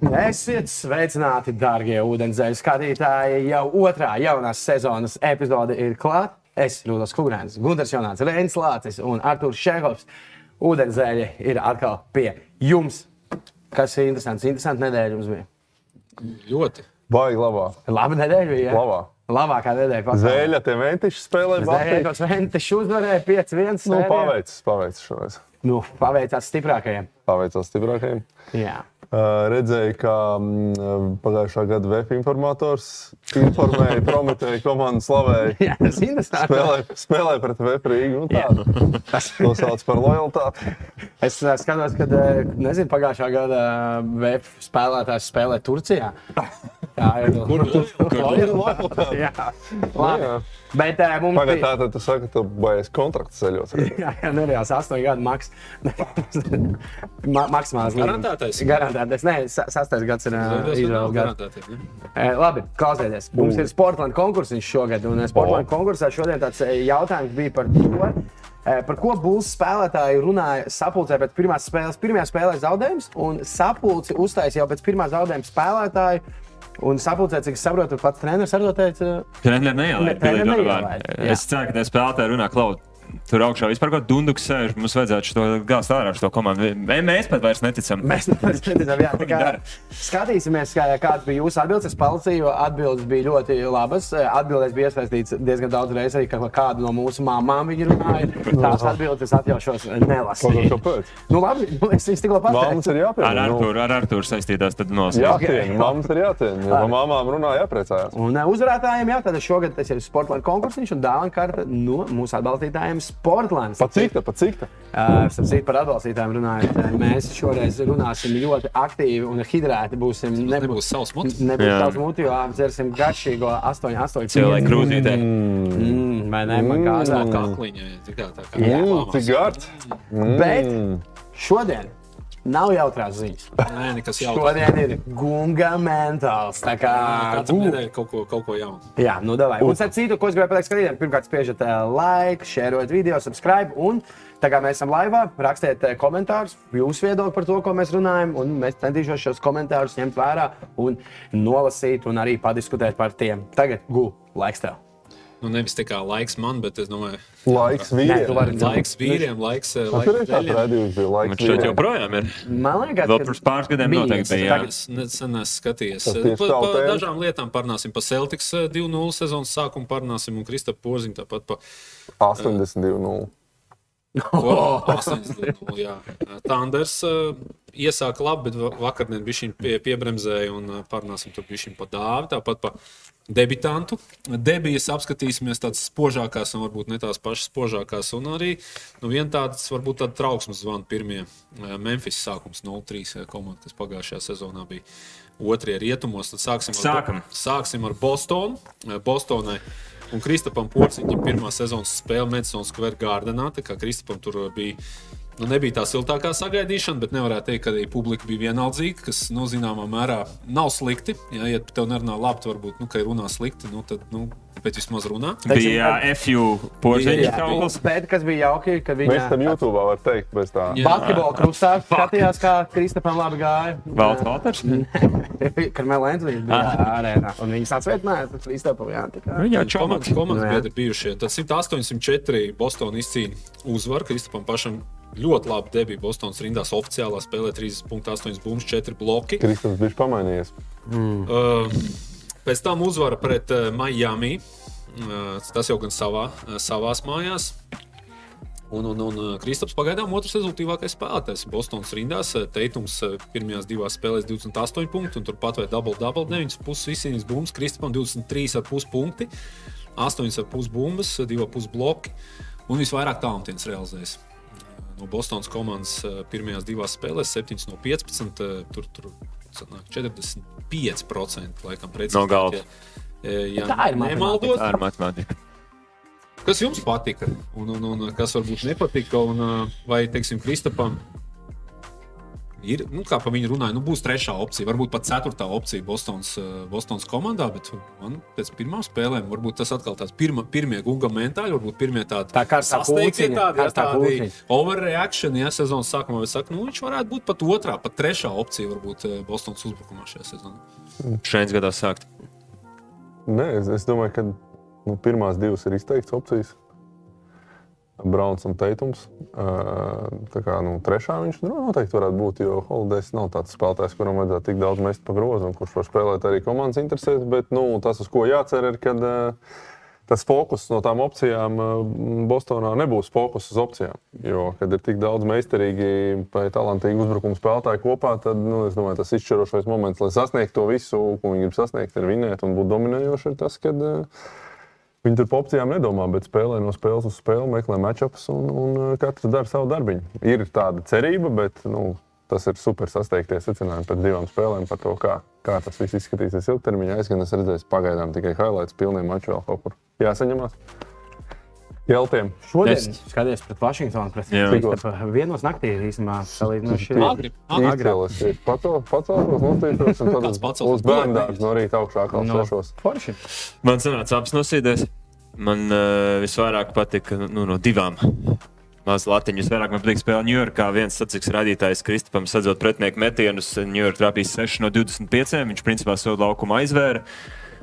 Esiet sveicināti, darbie ūdenzēļu skatītāji. Jau otrā jaunās sezonas epizode ir klāta. Es esmu Rudolf Kungrāns, Gunārs Jonāts, Reinis Lācis un Arthurs Šehovs. Ūdenzēļi ir atkal pie jums. Kas ir interesants? Interesanti nedēļa jums bija. Ļoti. Baigi labā. Laba nedēļa bija. ja? Labā. Labākā nedēļa pasaulē. Zēļa, tie ventiši spēlē basketbolu. Zēļas Ventišs uzvarēja 5-1. Nu, paveicis, paveicis šoreiz. Nu, paveicās stiprākajiem. Paveicās stiprākajiem. Jā. Redzēju, ka mm, pagājušā gada VF informators informēja, prometēja komandu slavēja. Jā, tas ir interesanti. Spēlē, spēlē pret VF Rīgu. Nu, tādu. To sauc par lojalitāti. Es skatos, ka nezinu, pagājušā gada VF spēlētājs spēlē Turcijā. Jā, ir Ir lojalitāte. Jā, labi. Bet uh, mums bija tā tad tu saki, tu baies kontraktu ceļot. Jā, jā nereāls astoņu gadu maks. Ma maksimāls. Garantētais? Garantētais. Nē, sa- sastais gads ir uh, Izraels gads. Eh, Labi, klausieties. Mums ir Sportlandes konkurss šogad. Un Sportlandes konkursā šodien tāds eh, jautājums bija par to, eh, par ko būs spēlētāji runāja sapulcē pēc pirmās spēles. Pirmajā spēlē zaudējums, un sapulci uztaisīja jau pēc pirmā zaudējuma spēlētāju. Un sapulcē, cik es saprotu, pats treneris arī to teica. Ne- neielaida. treneris pilnīgi neielaida, normāli. jā. Es ceru, ka tie spēlētāji runā klaut. Tur augšā vispār kaut kāda dunduka sēž. Mums vajadzētu šo gāzt ārā šo komandu. Mē- Mēs pat vairs neticam. Mēs nezinām, jā, tā kā skatīsimies, kā, kāds bija jūsu atbildes. Es palasīju, jo atbildes bija ļoti labas. Atbildēs bija iesaistīts diezgan daudz reizes arī, ka kādu no mūsu māmām viņi runāja. Tās atbildes es atļaušos nelasīt. Nu, labi, nu, es viņus tikko pateicu. ir Ar jāpiemina. nu. Arturu, ar Arturu saistītās tad nosaukt. Jāciena, māmas ir jāciena. Jo par mamām runā jāpriecājas. Un uh, uzvarētājiem, jā, tad šogad tas ir Sportlandes konkurss un dāvana karta no mūsu atbalstītājiem Sportlandes. Pa cik tā, pa cik tā? Uh, Sapratu, par atbalstītājiem runājot. Mēs šoreiz runāsim ļoti aktīvi un hidrēti. Būsim, nebūs savs muts. Nebūs savs muti, jo dzersim garšīgo 8, 8, Cilvēki krūzītē. Mm, vai ne? Man kā tā. kā kliņa, tā kā tā kā Jā. Mm, cik garš? Bet šodien nav jautrās ziņas. Nē, nekas jautrs. Šodien ir gunga mentāls. Tā kā Katru nedēļu kaut ko, kaut ko jaunu. Jā, nu davai. Un starp citu, ko es gribēju pateikt skatītājiem, pirmkārt, spiežat uh, like, šērojat video, subscribe. Un tā kā mēs esam laivā, rakstiet uh, komentārus, jūsu viedokli par to, ko mēs runājam. Un mēs centīšos šos komentārus ņemt vērā un nolasīt un arī padiskutēt par tiem. Tagad, gu, laiks tev. Nu, nevis tā kā laiks man, bet es domāju, Laiks Nē, tu vari- vīriem. laiks vīriem, laiks, eh, laiks laiks šeit vīriem. joprojām ir. Man liekas, Vēl pirms pāris gadiem noteikti bija, jā. Tagad- Es. Tas Eh, Pa, pa dažām lietām parunāsim. Par Celtics eh, 2-0 sezonas sākumu parunāsim un Kristap Porziņu tāpat pa 82. Oh, 82, jā. Tanders uh, iesāka labi, bet va- vakardien bija viņa pie, piebremzēja un uh, parunāsim tur bija pa dāvi, tāpat pa debitantu. Debijas apskatīsimies tādas spožākās un varbūt ne tās pašas spožākās. Un arī nu, viena tādas, varbūt tāda trauksmes zvana pirmie uh, Memphis sākums 0-3 komanda, kas pagājušajā sezonā bija. Otrie rietumos, tad sāksim ar, Sākam. sāksim ar Bostonu. Uh, Bostonai Un Kristapam Porciņam pirmā sezonas spēle Madison Square Gardenā. Tā kā Kristapam tur bija. Nu, nebija tā siltākā sagaidīšana, bet nevarētu teikt, ka arī publika bija vienaldzīga, kas, nu, zināmā mērā nav slikti. Ja, ja tev nerunā labi, tad varbūt, nu, ka ir runā slikti, nu, tad, nu, bet vismaz runā. Bija FU porziņš Jā, kaut kas. Bija jauki, ka Mēs tam YouTube var teikt bez tā. Basketbola krustā skatījās, kā Kristapam labi gāja. Valds Valters. Karmelēns viņš bija arēnā. Un viņas atsveitināja Kristapam. Jā, tā kā. Jā, Komandas, biedri bijušie. Tad 10804 Bostonā izcīnīja uzvaru. Kristapam pašam ļoti labi debija Bostonas rindās oficiālā spēlē 30,8 bumbas, 4 bloki. Kristofers bija pamainījies. Uh, pēc tam uzvara pret uh, Miami. Uh, tas jau gan savā, uh, savās mājās. Un, un, un uh, Kristaps pagaidām otrs rezultātīvākais spēlētājs. Bostonas rindās Teitums pirmajās divās spēlēs 28 punktus, un turpat vai double double 9,5 izcīnījis bumbas. Kristapam 23,5 punkti, 8,5 bumbas, 2,5 bloki un visvairāk tālrunis realizējis. No Bostonas komandas uh, pirmajās divās spēlēs 7 no 15. uh, Tur, tur sanāk 45% laikam precīzi. No galvas. Ja, ja Tā ir matemātika. Tā ir matemātika. kas jums patika un, un, un kas varbūt nepatika, un vai, teiksim, Kristapam ir, nu, kā par viņu runāja, nu, būs trešā opcija, varbūt pat ceturtā opcija Bostonas, eh, Bostonas komandā. Bet man pēc pirmām spēlēm varbūt tas atkal tāds pirma, pirmie gunga mentāļi, varbūt pirmie tādi Tā kā pulciņa, tādi, jā, tādi overreaction, ja sezonas sākumā es saku, nu, viņš varētu būt pat otrā, pat trešā opcija varbūt eh, Bostonas uzbrukumā šajā sezonā. Šeit gadā sākt. Nē, es, es domāju, ka nu, pirmās divas ir izteikts opcijas. Browns un Teitums. Tā kā nu, trešā viņš nu, noteikti varētu būt, jo Holidays nav tāds spēlētājs, kuram vajadzētu tik daudz mest pa grozu un kurš var spēlēt arī komandas interesēs. Bet nu, tas, uz ko jācer, ir, ka uh, tas fokus no tām opcijām Bostonā nebūs fokus uz opcijām. Jo, kad ir tik daudz meistarīgi vai talantīgi uzbrukuma spēlētāji kopā, tad nu, es domāju, tas izšķirošais moments, lai sasniegtu to visu, ko viņi grib sasniegt, ir vinēt un būt dominējoši, ir tas, kad uh, Viņi tur par opcijām nedomā, bet spēlē no spēles uz spēli, meklē matčups un, un uh, katrs dara savu darbiņu. Ir tāda cerība, bet nu, tas ir super sasteigties secinājumi pēc divām spēlēm par to, kā, kā tas viss izskatīsies ilgtermiņā. Es gan esmu redzējis pagaidām tikai highlights, pilniem maču vēl kaut kur jāsaņemās. Jeltiem. Šodien Es- skaties pret Vašingtonu. Pret. Kristofu. Vienos naktī īstenībā salīdzinoši Agri, agri. Izcēlos, pacelšos, notīšos un tad uz, uz bērndārzu no rīta augšā kā No. sešos. Forši. Man sanāca apsnosīties. Man uh, visvairāk patika nu, no divām. Mazs latiņš. Visvairāk man patīk spēlēt Ņujorkā. Viens sacīks radītājs Kristupam sadzot pretinieku metienus. Ņujorka trāpīs 6 no 25. Viņš principā savu laukumu aizvēra.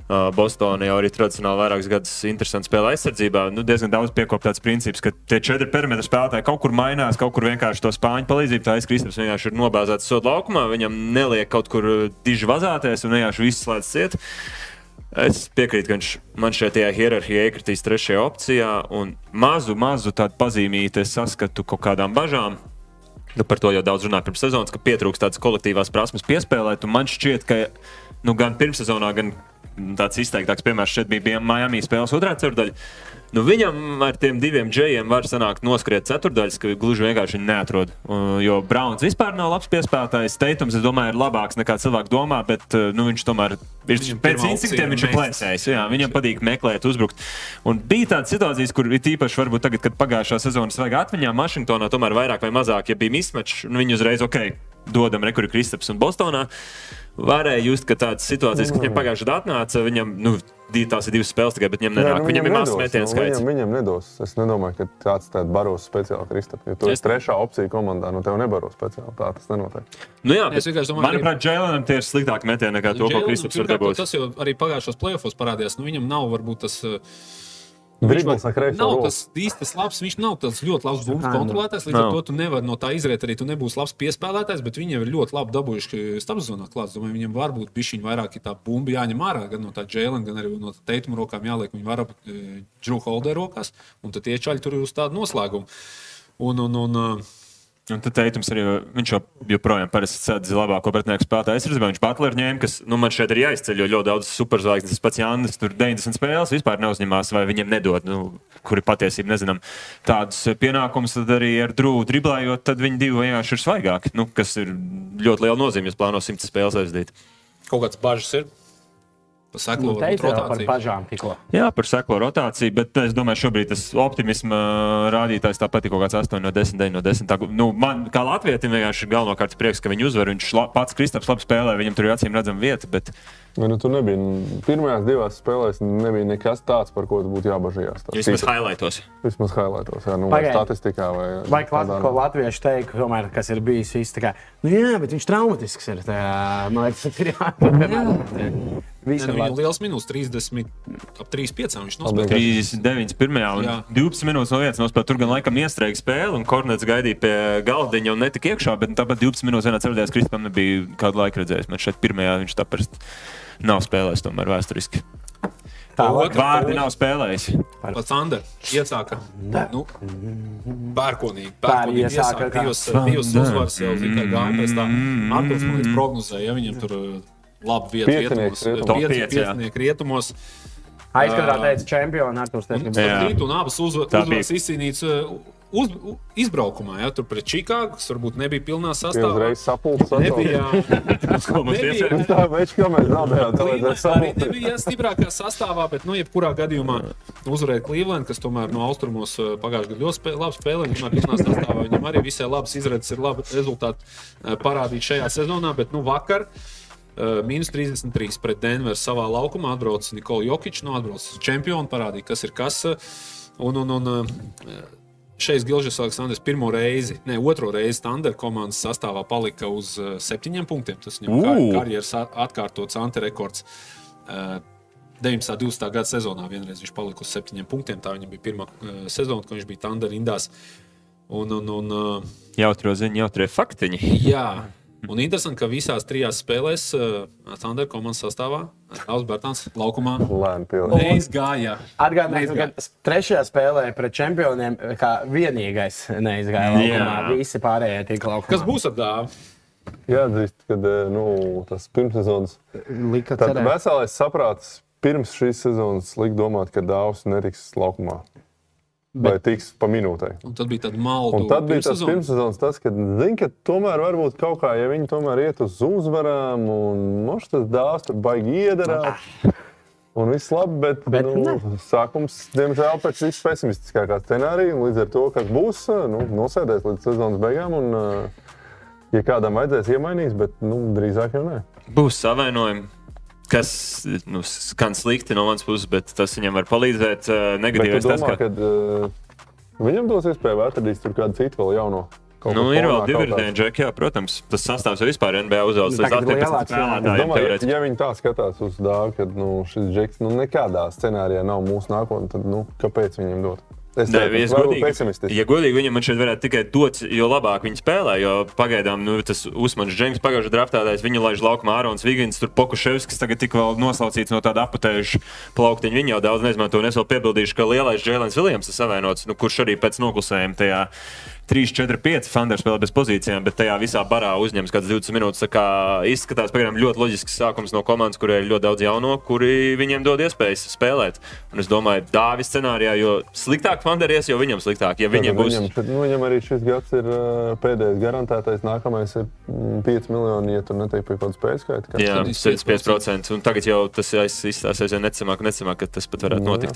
Uh, Bostonā jau arī tradicionāli vairākus gadus interesanti spēlē aizsardzībā. Nu, diezgan daudz piekopts princips, ka tie četri perimetra spēlētāji kaut kur mainās, kaut kur vienkārši to spāņu palīdzību. Tā aizkristaps vienkārši ir nobāzēts sodu laukumā, viņam neliek kaut kur uh, diži vazāties un vienkārši viss slēdz ciet. Es piekrītu, ka man šeit tajā hierarhijā iekritīs trešajā opcijā, un mazu, mazu tādu pazīmīti es saskatu kaut kādām bažām. Nu, par to jau daudz runāja pirms sezonas, ka pietrūkst tādas kolektīvās prasmes piespēlēt. un Man šķiet, ka nu, gan pirmssezonā, gan tāds izteiktāks piemērs šeit bija Miami spēles otrā ceturdaļa. Nu, viņam ar tiem diviem džejiem var sanākt noskriet ceturdaļas, ka gluži vienkārši neatrod. Jo Browns vispār nav labs piespēlētājs. Teitums, es domāju, ir labāks nekā cilvēki domā, bet uh, nu, viņš tomēr ir Viņam pēc instinktiem, viņš ir plēsējis. Jā, viņam patīk meklēt, uzbrukt. Un bija tādas situācijas, kur ir īpaši, varbūt tagad, kad pagājušā sezona svaigā atmiņā, Vašingtonā tomēr vairāk vai mazāk, ja bija mismačs, nu, viņi uzreiz ok, dodam rekuri Kristaps un Bostonā. Varēja just, ka tādas situācijas, kad viņam pagājušajā gadā atnāca, viņam, nu, tās ir divas spēles tikai, bet viņam nenāk. nu, viņam ir mazs nedos, metiens nu, skaits. Viņam, viņam nedos. Es nedomāju, ka tāds tāds baros speciāli Kristapam. Ja tu Es- esi trešā opcija komandā, nu tev nebaro speciāli. Tā tas nenotiek. Nu, jā, Es vienkārši domāju, manuprāt, Jēlēnam tie ir sliktāki metieni nekā to, ko Jalen, Kristaps var dabūt. Tas jau arī pagājušos plēsofos parādījās. Nu, viņam nav varbūt tas. uh, Ar kreiso Nav tas īstais labs, viņš nav tāds ļoti labs bumbu Nē, nu. kontrolētājs. Līdz ar to tu nevari no tā izriet arī. Tu nebūsi labs piespēlētājs, bet viņi jau ir ļoti labi dabūjuši starpzonā klāt. Domāju, viņam varbūt bišķiņi vairāk ir tā bumba jāņem ārā, gan no tā Jēlena, gan arī no tā teituma rokām jāliek. Viņi var ap Džru Holderu rokās, un tad tie čaļi tur ir uz tādu noslēgumu. Un, un, un, uh, Un tad teikums arī, viņš jau joprojām sēdz labāko pretinieku spēlētāju aizsardzībā. Viņš Butler ņēma, kas, nu, man šeit ir jāizceļ, jo ļoti daudz superzvaigznes, tas pats Jānis, tur 90 spēles vispār neuzņemās, vai viņiem nedod, nu, kuri patiesībā nezinām. Tādus pienākumus tad arī ar drūmu driblējot, tad viņi divi vienkārši ir svaigāki, nu, kas ir ļoti liela nozīme, ja plāno 100 spēles aizdīt. kaut kāds bažas ir. Pasaklo, Nu, varbūt teicu jau par rotāciju. bažām tikko. Jā, par seklo rotāciju, bet es domāju, šobrīd tas optimisma rādītājs tāpat ir kaut kāds 8 no 10, 9 no 10. Tā, nu, man kā Latvijam vienkārši ir galvenokārt prieks, ka viņi uzvar. Viņš la, pats Kristaps labi spēlē, viņam tur ir acīm redzama vieta. Bet, Ja, nu, tur nebija pirmajās divās spēlēs, nebija nekas tāds, par ko tu būtu jābažījās. Tā Vismaz highlightos. vismaz highlightos, jā, nu, vai Pagaid. statistikā. Vai, Vai tādā- klāt, ko latvieši teikt, tomēr, kas ir bijis kā, nu jā, bet viņš traumatisks ir. Tā, man liekas, tas ir jā. Visi Nē, ir nu. Viņam liels minūtes 30, ap 35. Viņš nospēlēja. 39. pirmajā un Jā. 12 minūtes no vietas nospēlēja. Tur gan laikam iestrēga spēle, un Kornets gaidīja pie galdiņa un netika iekšā, bet tāpat 12 minūtes vienā ceturtajā Kristapam nebija kādu laiku redzējis. Man šeit pirmajā viņš tāpēc nav spēlējis tomēr vēsturiski. Tālāk. Vārdi nav spēlējis. Pats Andrēs iesāka. Nu, Pērkonīgi. Pērkonīgi iesāka divas, divas uzvaras jau kā gāja pēc tā. Arturs man liekas prognozēja, ja viņam tur uh, labi vieta rietumos. jā. piecinieki rietumos. Aizkadrā teica čempionu Arturs. Teica, un abas uzvaras izcīnītas uh, uz, izbraukumā, ja tur pret Čikāgu, kas varbūt nebija pilnā sastāvā. uzreiz sapulcē. Nebija, iesaka? Tā veids, kā mēs zaudējām, tā nebija stiprākā sastāvā, bet, nu, jebkurā gadījumā uzvarēja Cleveland, kas tomēr no austrumos eh, pagājušajā gadā ļoti spē, labi spēlēja. Viņam arī pilnā sastāvā viņam arī visai labas izredzes ir labi rezultāti eh, parādīt šajā sezonā, bet, nu, vakar. Uh, Mīnus 33 pret Denveru savā laukumā atbrauc Nikola Jokic, no atbrauc čempionu, parādīja, kas ir kas. Un, un, un uh, šeit Gilžas Aleksandrs pirmo reizi, ne otro reizi Thunder komandas sastāvā palika uz uh, septiņiem punktiem. Tas viņam kar karjeras at- atkārtots antirekords. Uh, 19. un 20. gada sezonā vienreiz viņš palika uz septiņiem punktiem. Tā viņam bija pirmā uh, sezona, kad viņš bija Thunder rindās. Un, un, un, uh, Jautro ziņu, jautrie faktiņi. jā, un interesanti, ka visās trijās spēlēs uh, Thunder komandas sastāvā Alans Bērtāns laukumā neizgāja. Atgādājot, ka trešajā spēlē pret čempioniem, kā vienīgais neizgāja laukumā, Jā. visi pārējie tika laukumā. Kas būs ar dāvu? Jāatzīst, ka nu, tas pirmssezonas Lika Tad veselais saprāts pirms šīs sezonas lika domāt, ka dāvs netiks laukumā. Vai tiks pa minūtei. Un tad bija tāda malda. Un tad bija tas pirmssezonas, tas, ka, zin, ka tomēr varbūt kaut kā, ja viņi tomēr iet uz uzvarām, un moš tas dāvs tur baigi iedarāt. Un viss labi, bet, Bet bet nu, sākums, diemžēl, pēc viss pesimistiskākā scenārija. un Līdz ar to, kas būs, nu, nosēdēs līdz sezonas beigām. Un, ja kādam vajadzēs iemainīs, bet nu, drīzāk jau nē. Būs savainojumi. Kas nu, skan slikti no manas puses, bet tas viņam var palīdzēt. Bet Negatīvais tu tas, domā, ka ka uh, viņam dos iespēju atradīt tur kādu citu vēl jauno. Kaut nu, ir vēl fonā, divi kaut kāds. virzieni, jā, protams. Tas sastāvs jau vispār NBA uzaugs līdz Tagad 18 lielāks, jā. Es spēlētājiem. ja, viņi tā skatās uz dāvu, ka nu, šis džeks nu, nekādā scenārijā nav mūsu nākotne, tad nu, kāpēc viņam dot? Es Nē, teiktu, es godīgi, ja godīgi viņam man šeit varētu tikai dot, jo labāk viņi spēlē. Jo pagaidām nu, tas Usmans Džeims pagājušajā draftādājs, viņu laiž laukumā Ārons Vigins, tur Pokuševskis tagad tik vēl noslaucīts no tāda apatējuša plauktiņa. Viņi jau daudz neizmanto, un es vēl piebildīšu, ka lielais Džēlens Viljams ir savienots, nu, kurš arī pēc noklusējuma tajā 3, 4, 5 Fanders spēlē bez pozīcijām, bet tajā visā barā uzņems kāds 20 minūtes. Kā izskatās, piemēram, ļoti loģisks sākums no komandas, kurai ir ļoti daudz jauno, kuri viņiem dod iespējas spēlēt. Un es domāju, Dāvis scenārijā, jo sliktāk Fanderies, jo viņam sliktāk. Ja Tad būs Viņam, šit- nu, viņam arī šis gads ir uh, pēdējais garantētais. Nākamais ir mm, 5 miljoni, ja tur netiek pie kaut kāda spēļu skaita. Jā, Tad 75%. Un tagad jau tas izstāsta aizvien necamāk, necamāk, ka tas pat varētu Nu, jā.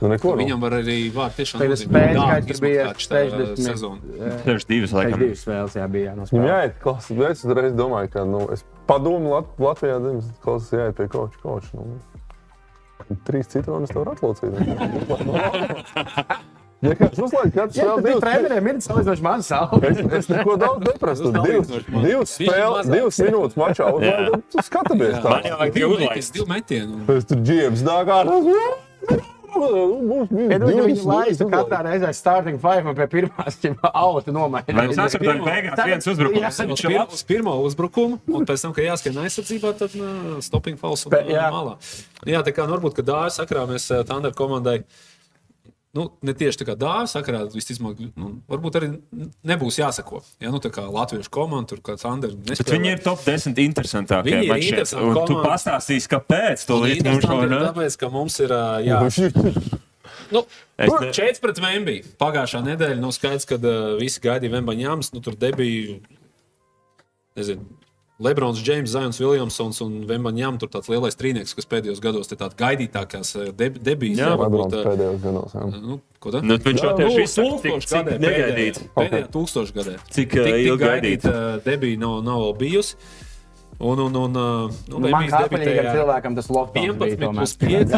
Nu, neko, nu. Viņam var arī vārds tiešām spēļu dārgi skaits bija izmaksāt šitā 60 sezonu. Tieši divas, Laikam. laikam. Divas spēles, jā, bija Viņam jānospēlē. jāiet klasē. Es uzreiz domāju, ka nu, es padomu Lat Latvijā dzimtas klases jāiet pie koča. koča nu. Trīs citronas tev var atlocīt. Ja kāds uzlaid, kāds tad tiem divas treneriem ir salīdzinoši maz saule. Es, es neko daudz neprasu. Divas, divas spēles, divas minūtes mačā. Jā. Uzlaid, skatāmies tā. Man jau vajag. Divu metienu. Es tur džiems dāgā. Mums bija Ja nu, ja viņi 20 laistu uzlaid. katrā reizē starting five un pie pirmās auta nomainīt. tas ir pirmo- beigās viens uzbrukums? Viņš ir uz pirmo uzbrukumu, un pēc tam, kad jāskan aizsardzībā, tad uh, stopping falls un Pe- jā. jā. malā. Jā, tā kā nu, varbūt, ka dāvā sakrā mēs uh, Thunder komandai. Nu, ne tieši tā kā dāvā sakarā, visticamāk, nu, varbūt arī nebūs jāsako. Ja, nu, tā kā latviešu komanda, tur kāds Thunder. Bet viņi ir top 10 interesantākie. Viņi ir Un tu pastāstīsi, kāpēc to līdz mums šo ne? Tāpēc, ka mums ir jā, nu, ne- Četri pret Vembiju. Pagājušā nedēļa nav skaidrs, kad uh, visi gaidīja Vembaņāmas. Nu, tur debija, nezinu, Lebrons, Džeims, Zions, Viljamsons un Vembaņām. Tur tāds lielais trīnieks, kas pēdējos gados ir tāds gaidītākās uh, deb debijas. Jā, varbūt, uh, pēdējos gados. jā. Nu, ko tā? Nu, viņš jau tieši Nu, cik, tūkstošgadē cik pēdējā- negaidīts. Pēdējā tūkstošgadē. Cik, uh, ilgi gaidīt? debija nav, nav vēl bijusi. Un, un, un, uh, nu, Man kā apziņīgam cilvēkam tas lofts 11 plus 5.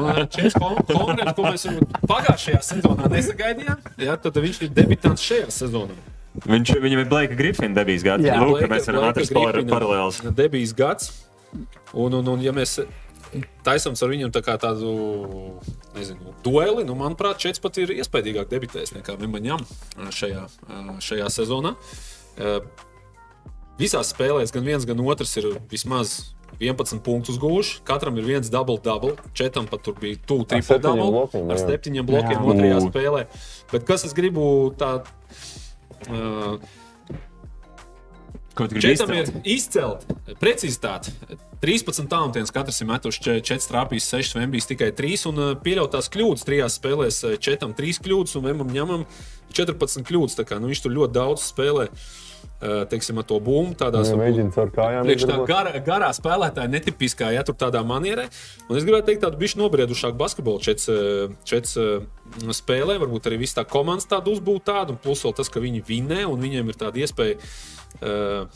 Un 4 konkurenti, ko mēs pagājušajā sezonā nesagaidījām. Jā, tad viņš ir debitants šajā sezonā. Viņš, viņam ir Blake Griffin debijas gads. Jā. Lūk, Blake- mēs varam atrast par- paralēlus. Debijas gads. Un, un, un ja mēs taisām ar viņu tā tādu nezinu, dueli, nu, manuprāt, Čets pat ir iespaidīgāk debitējis nekā Vimaņam šajā, šajā sezonā. Eh, Visās spēlēs gan viens, gan otrs ir vismaz 11 punktus gūši. Katram ir viens double-double. Četam pat tur bija tuvu triple-double. blokiem, Ar septiņiem blokiem Jā. otrajā spēlē. Bet kas es gribu tā. Uh, Ko tu gribi izcelt? izcelt precizitāti. 13 talantiens, katrs ir metuši 4 trāpījis, 6 vembijs, tikai 3 un pieļautās kļūdas. Trijās spēlēs 4, 3 kļūdas un Vembam ņemam 14 kļūdas. Tā kā, nu, viņš tur ļoti daudz spēlē. Uh, teiksim, ar to bumbu. Tādās Viņa mēģina caur kājām. Priekš tā izdarot. garā, garā spēlētāja, netipiskā, ja tur tādā manierē. Un es gribētu teikt, tādu bišķi nobriedušāku basketbolu čets, čets spēlē. Varbūt arī viss tā komandas tāda uzbūta tāda, un plus vēl tas, ka viņi vinē, un viņiem ir tāda iespēja. Uh,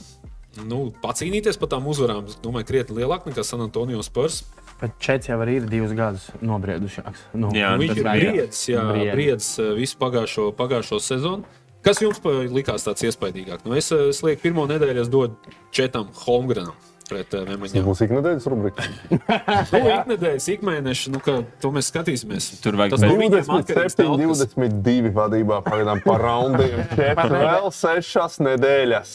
Nu, pacīnīties par tām uzvarām, es domāju, krietni lielāk nekā San Antonio Spurs. Bet Čets jau ir divus gadus nobriedušāks. Nu, Jā, Nu, viņš tas ir briedis, jā, Briedis. eh, visu pagājušo, pagājušo sezonu. Kas jums pa- likās tāds iespaidīgāk? Nu, es, es lieku, pirmo nedēļu es dodu Četam Holmgrenam pret uh, Tas būs iknedēļas rubrika. Nu, iknedēļas, ikmēneša, nu, to mēs skatīsimies. Tur vajag Tas bet- no viņiem atkarīgs 27, daudz kas. 22 vadībā pagaidām par raundiem. Četri vēl sešas nedēļas.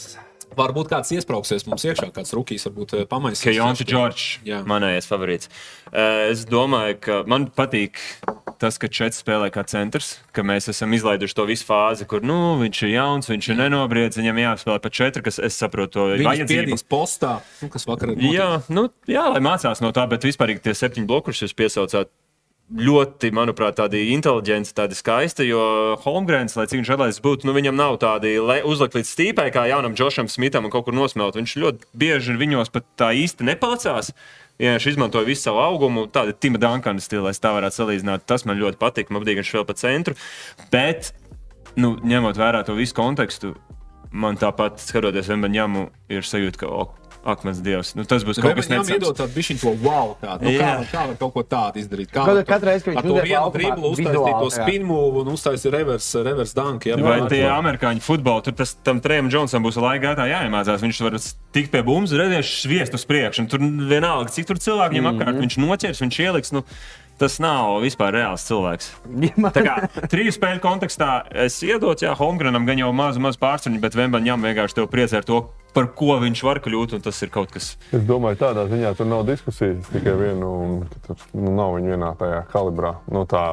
Varbūt kāds iesprāgsies mums iekšā, kāds rookies varbūt eh, pamainīs. Kajons Čorčs, Jā. manējais favorīts. Eh, Es domāju, ka man patīk tas, ka Čets spēlē kā centrs, ka mēs esam izlaiduši to visu fāzi, kur nu, viņš ir jauns, viņš ir nenobriedz, viņam jāspēlē pa četru, kas es saprotu, to vajadzību. spiedīs postā, nu, kas vakar ir. Jā, nu, jā, lai mācās no tā, bet vispār tie septiņi bloki, kurus jūs piesaucāt, ļoti, manuprāt, tādi inteliģenti, tādi skaisti. Jo Holmgrens, lai cik viņš atlaist būtu, nu, viņam nav tādi uzlikt līdz stīpai, kā jaunam Džošam Smitam un kaut kur nosmelt. Viņš ļoti bieži viņos pat tā īsti nepalicās. Ja viņš izmantoja visu savu augumu, tāda Tima Dunkana stila, tā varētu salīdzināt. Tas man ļoti patīk. Man patīk, ka viņš vēl pa centru. Bet, nu, ņemot vērā to visu kontekstu, man tāpat skatoties Vembaņamu, ir sajūta, ka, o, ak, mans dievs, nu, tas būs kaut kas Viņam iedod necams. tādu bišķiņu to wow, tādu. Nu, kā, Jā. var- kā var kaut ko tādu izdarīt? Kā var katru reizi, kad viņš to vienu driblu uztaisīt vizuāli, to spin move un uztaisīt reverse, reverse dunk. Jā, Vai tie amerikāņu futboli, tur tas tam Trējam Džonsam būs laika gaitā jāiemācās. Viņš var tikt pie bumbas, redzēs, sviest uz priekšu. un Tur vienalga, cik tur cilvēki viņam apkārt, viņš noķers, viņš ieliks. Nu, Tas nav vispār reāls cilvēks. Tā kā trīs spēļu kontekstā es iedotu, jā, Holmgrenam gan jau mazu, mazu pārsvaru, bet Vembaņam vienkārši tev priecē ar to, par ko viņš var kļūt, un tas ir kaut kas. Es domāju, tādā ziņā tur nav diskusijas. Tikai viena, un tur nu, nav viņa vienā tajā kalibrā. Nu, tā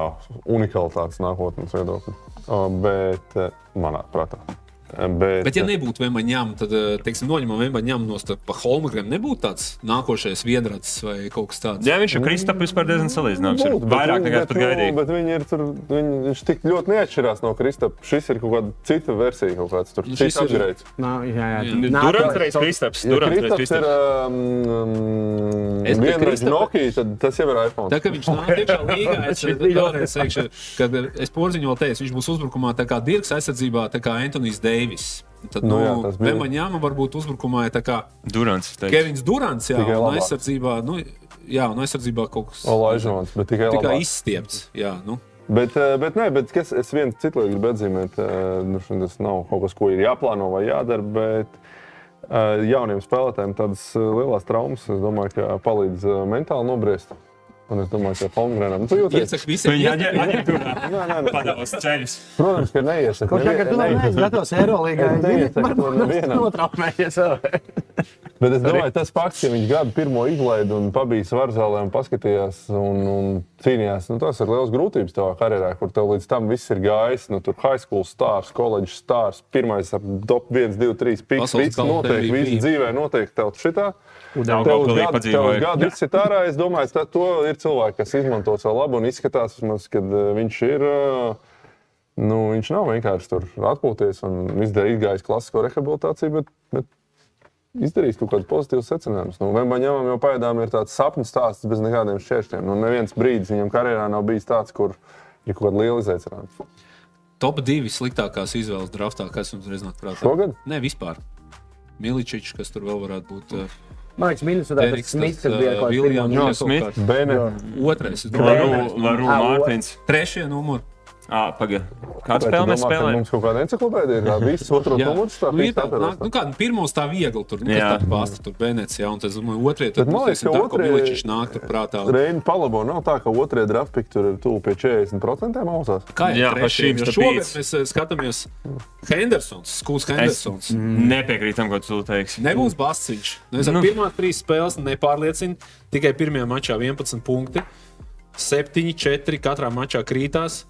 unikalitātes nākotnes viedokļa. O, Bet eh, manā prātā. Bet, Bet, ja nebūtu Vembaņām, tad, eh, teiksim, noņemam Vembaņām no starp Holmgren, nebūtu tāds nākošais vienrads vai kaut kas tāds. Jā, viņš ar Kristapu vispār diezgan salīdzināms. ir Būtu, bet Vairāk nekā es pat nu, gaidīju. Bet viņi ir tur, viņi, viņš tik ļoti neatšķirās no Kristapa. Šis ir kaut kāda cita versija, kaut kāds tur Nu, šis ir- upgrades. Nav, jā, jā. Durants reiz Kristaps. Ja Durants reiz Kristaps ir Kristaps. um, Es vienreiz Nokia, tad tas jau ir iPhone. Tā kā viņš nāk iekšā līgā, es vēlreiz teikšu, ka es porziņu vēl teicu, viņš būs uzbrukumā tā kā Dirks aizsardzībā, tā kā Antonijs Deivis. Tad, Nu nu, jā, tas bija. Vemaņām varbūt uzbrukumā ir tā kā Durants. teicu. Kevins Durants, jā, Tikai un aizsardzībā, nu, jā, un aizsardzībā kaut kas Olaižons, bet tikai kā labāk. izstiepts, jā, nu. Bet, eh, bet, nē, bet kas, es vienu citu lietu gribu atzīmēt. eh, Nu, tas nav kaut kas, ko ir jāplāno vai jādara. Bet eh, jauniem spēlētājiem tādas lielas traumas, es domāju, ka palīdz mentāli nobriest. Un es domāju, ka Holmgrenam tu jūties. Iesaka visiem, Viņa aģentūrā padavās ceļus. Protams, ka neiesaka. Kaut kā tur neesmu gatavs Eirolandā. Es neiesaku to nevienam. Notraumējies vēl. Bet es domāju, tas fakts, ka viņš gadu pirmo izlaidu un pabija svarzālē un paskatījās un, un cīnījās, nu, tas ir liels grūtības tavā karjerā, kur tev līdz tam viss ir gājis. Nu, tur high school stars, college stars, pirmais ar top 1, 2, 3 piks. Viss notiek, viss dzīvē notiek tev šitā. Tev uz gadu, tev uz gadu izsit ārā, es domāju, ka to ir cilvēki, kas izmanto savu labu un izskatās, vismaz, kad eh, viņš ir. eh, Nu, viņš nav vienkārši tur atpūties un izdarīt izgājis klasisko rehabilitāciju, bet, bet izdarījis kaut kādus pozitīvus secinājumus. Nu, Vembaņam jau pagaidām ir tāds sapņu stāsts bez nekādiem šķēršļiem. Nu, neviens brīdis viņam karjerā nav bijis tāds, kur ir kaut kāda liela izaicinājuma. Top divi sliktākās izvēles draftā, kas jums reiz nāk prātā? Šogad? Nē, vispār. Miličičs, kas tur vēl varētu būt. uh, Man liekas, minus tāds Eriks, Smits, kas bija uh, kaut Viljams, kāds kaut Smith. kāds. Bene. Otrais, Laru, Mārtiņš. trešie numuri. Ah, tu spēli mēs spēlējam? Mums kaut kāda enciklopēdija ir tā, visas otro Jā, numurs. Tā, nu, ir tā, tā, nu kā, pirmos tā viegli tur, nu, Jā. tā pasta tur Venecijā, un tas, domāju, otrie, tad, Bet man liekas, ka Miličičs nāk tur prātā. Reini palabo, nav tā, ka otrie draftpiki tur ir tuvu pie 40% ausās. Kā Jā, jau pa šīm šogad mēs eh, skatāmies Hendersons, Skūls Es Hendersons. nepiekrītu tam, ko tu teiksi. Nebūs Basciņš. Nu, es ar Nu. pirmā trīs spēles nepārliecinu. Tikai pirmajā mačā 11 punkti. 7, 4 katrā mačā krītās.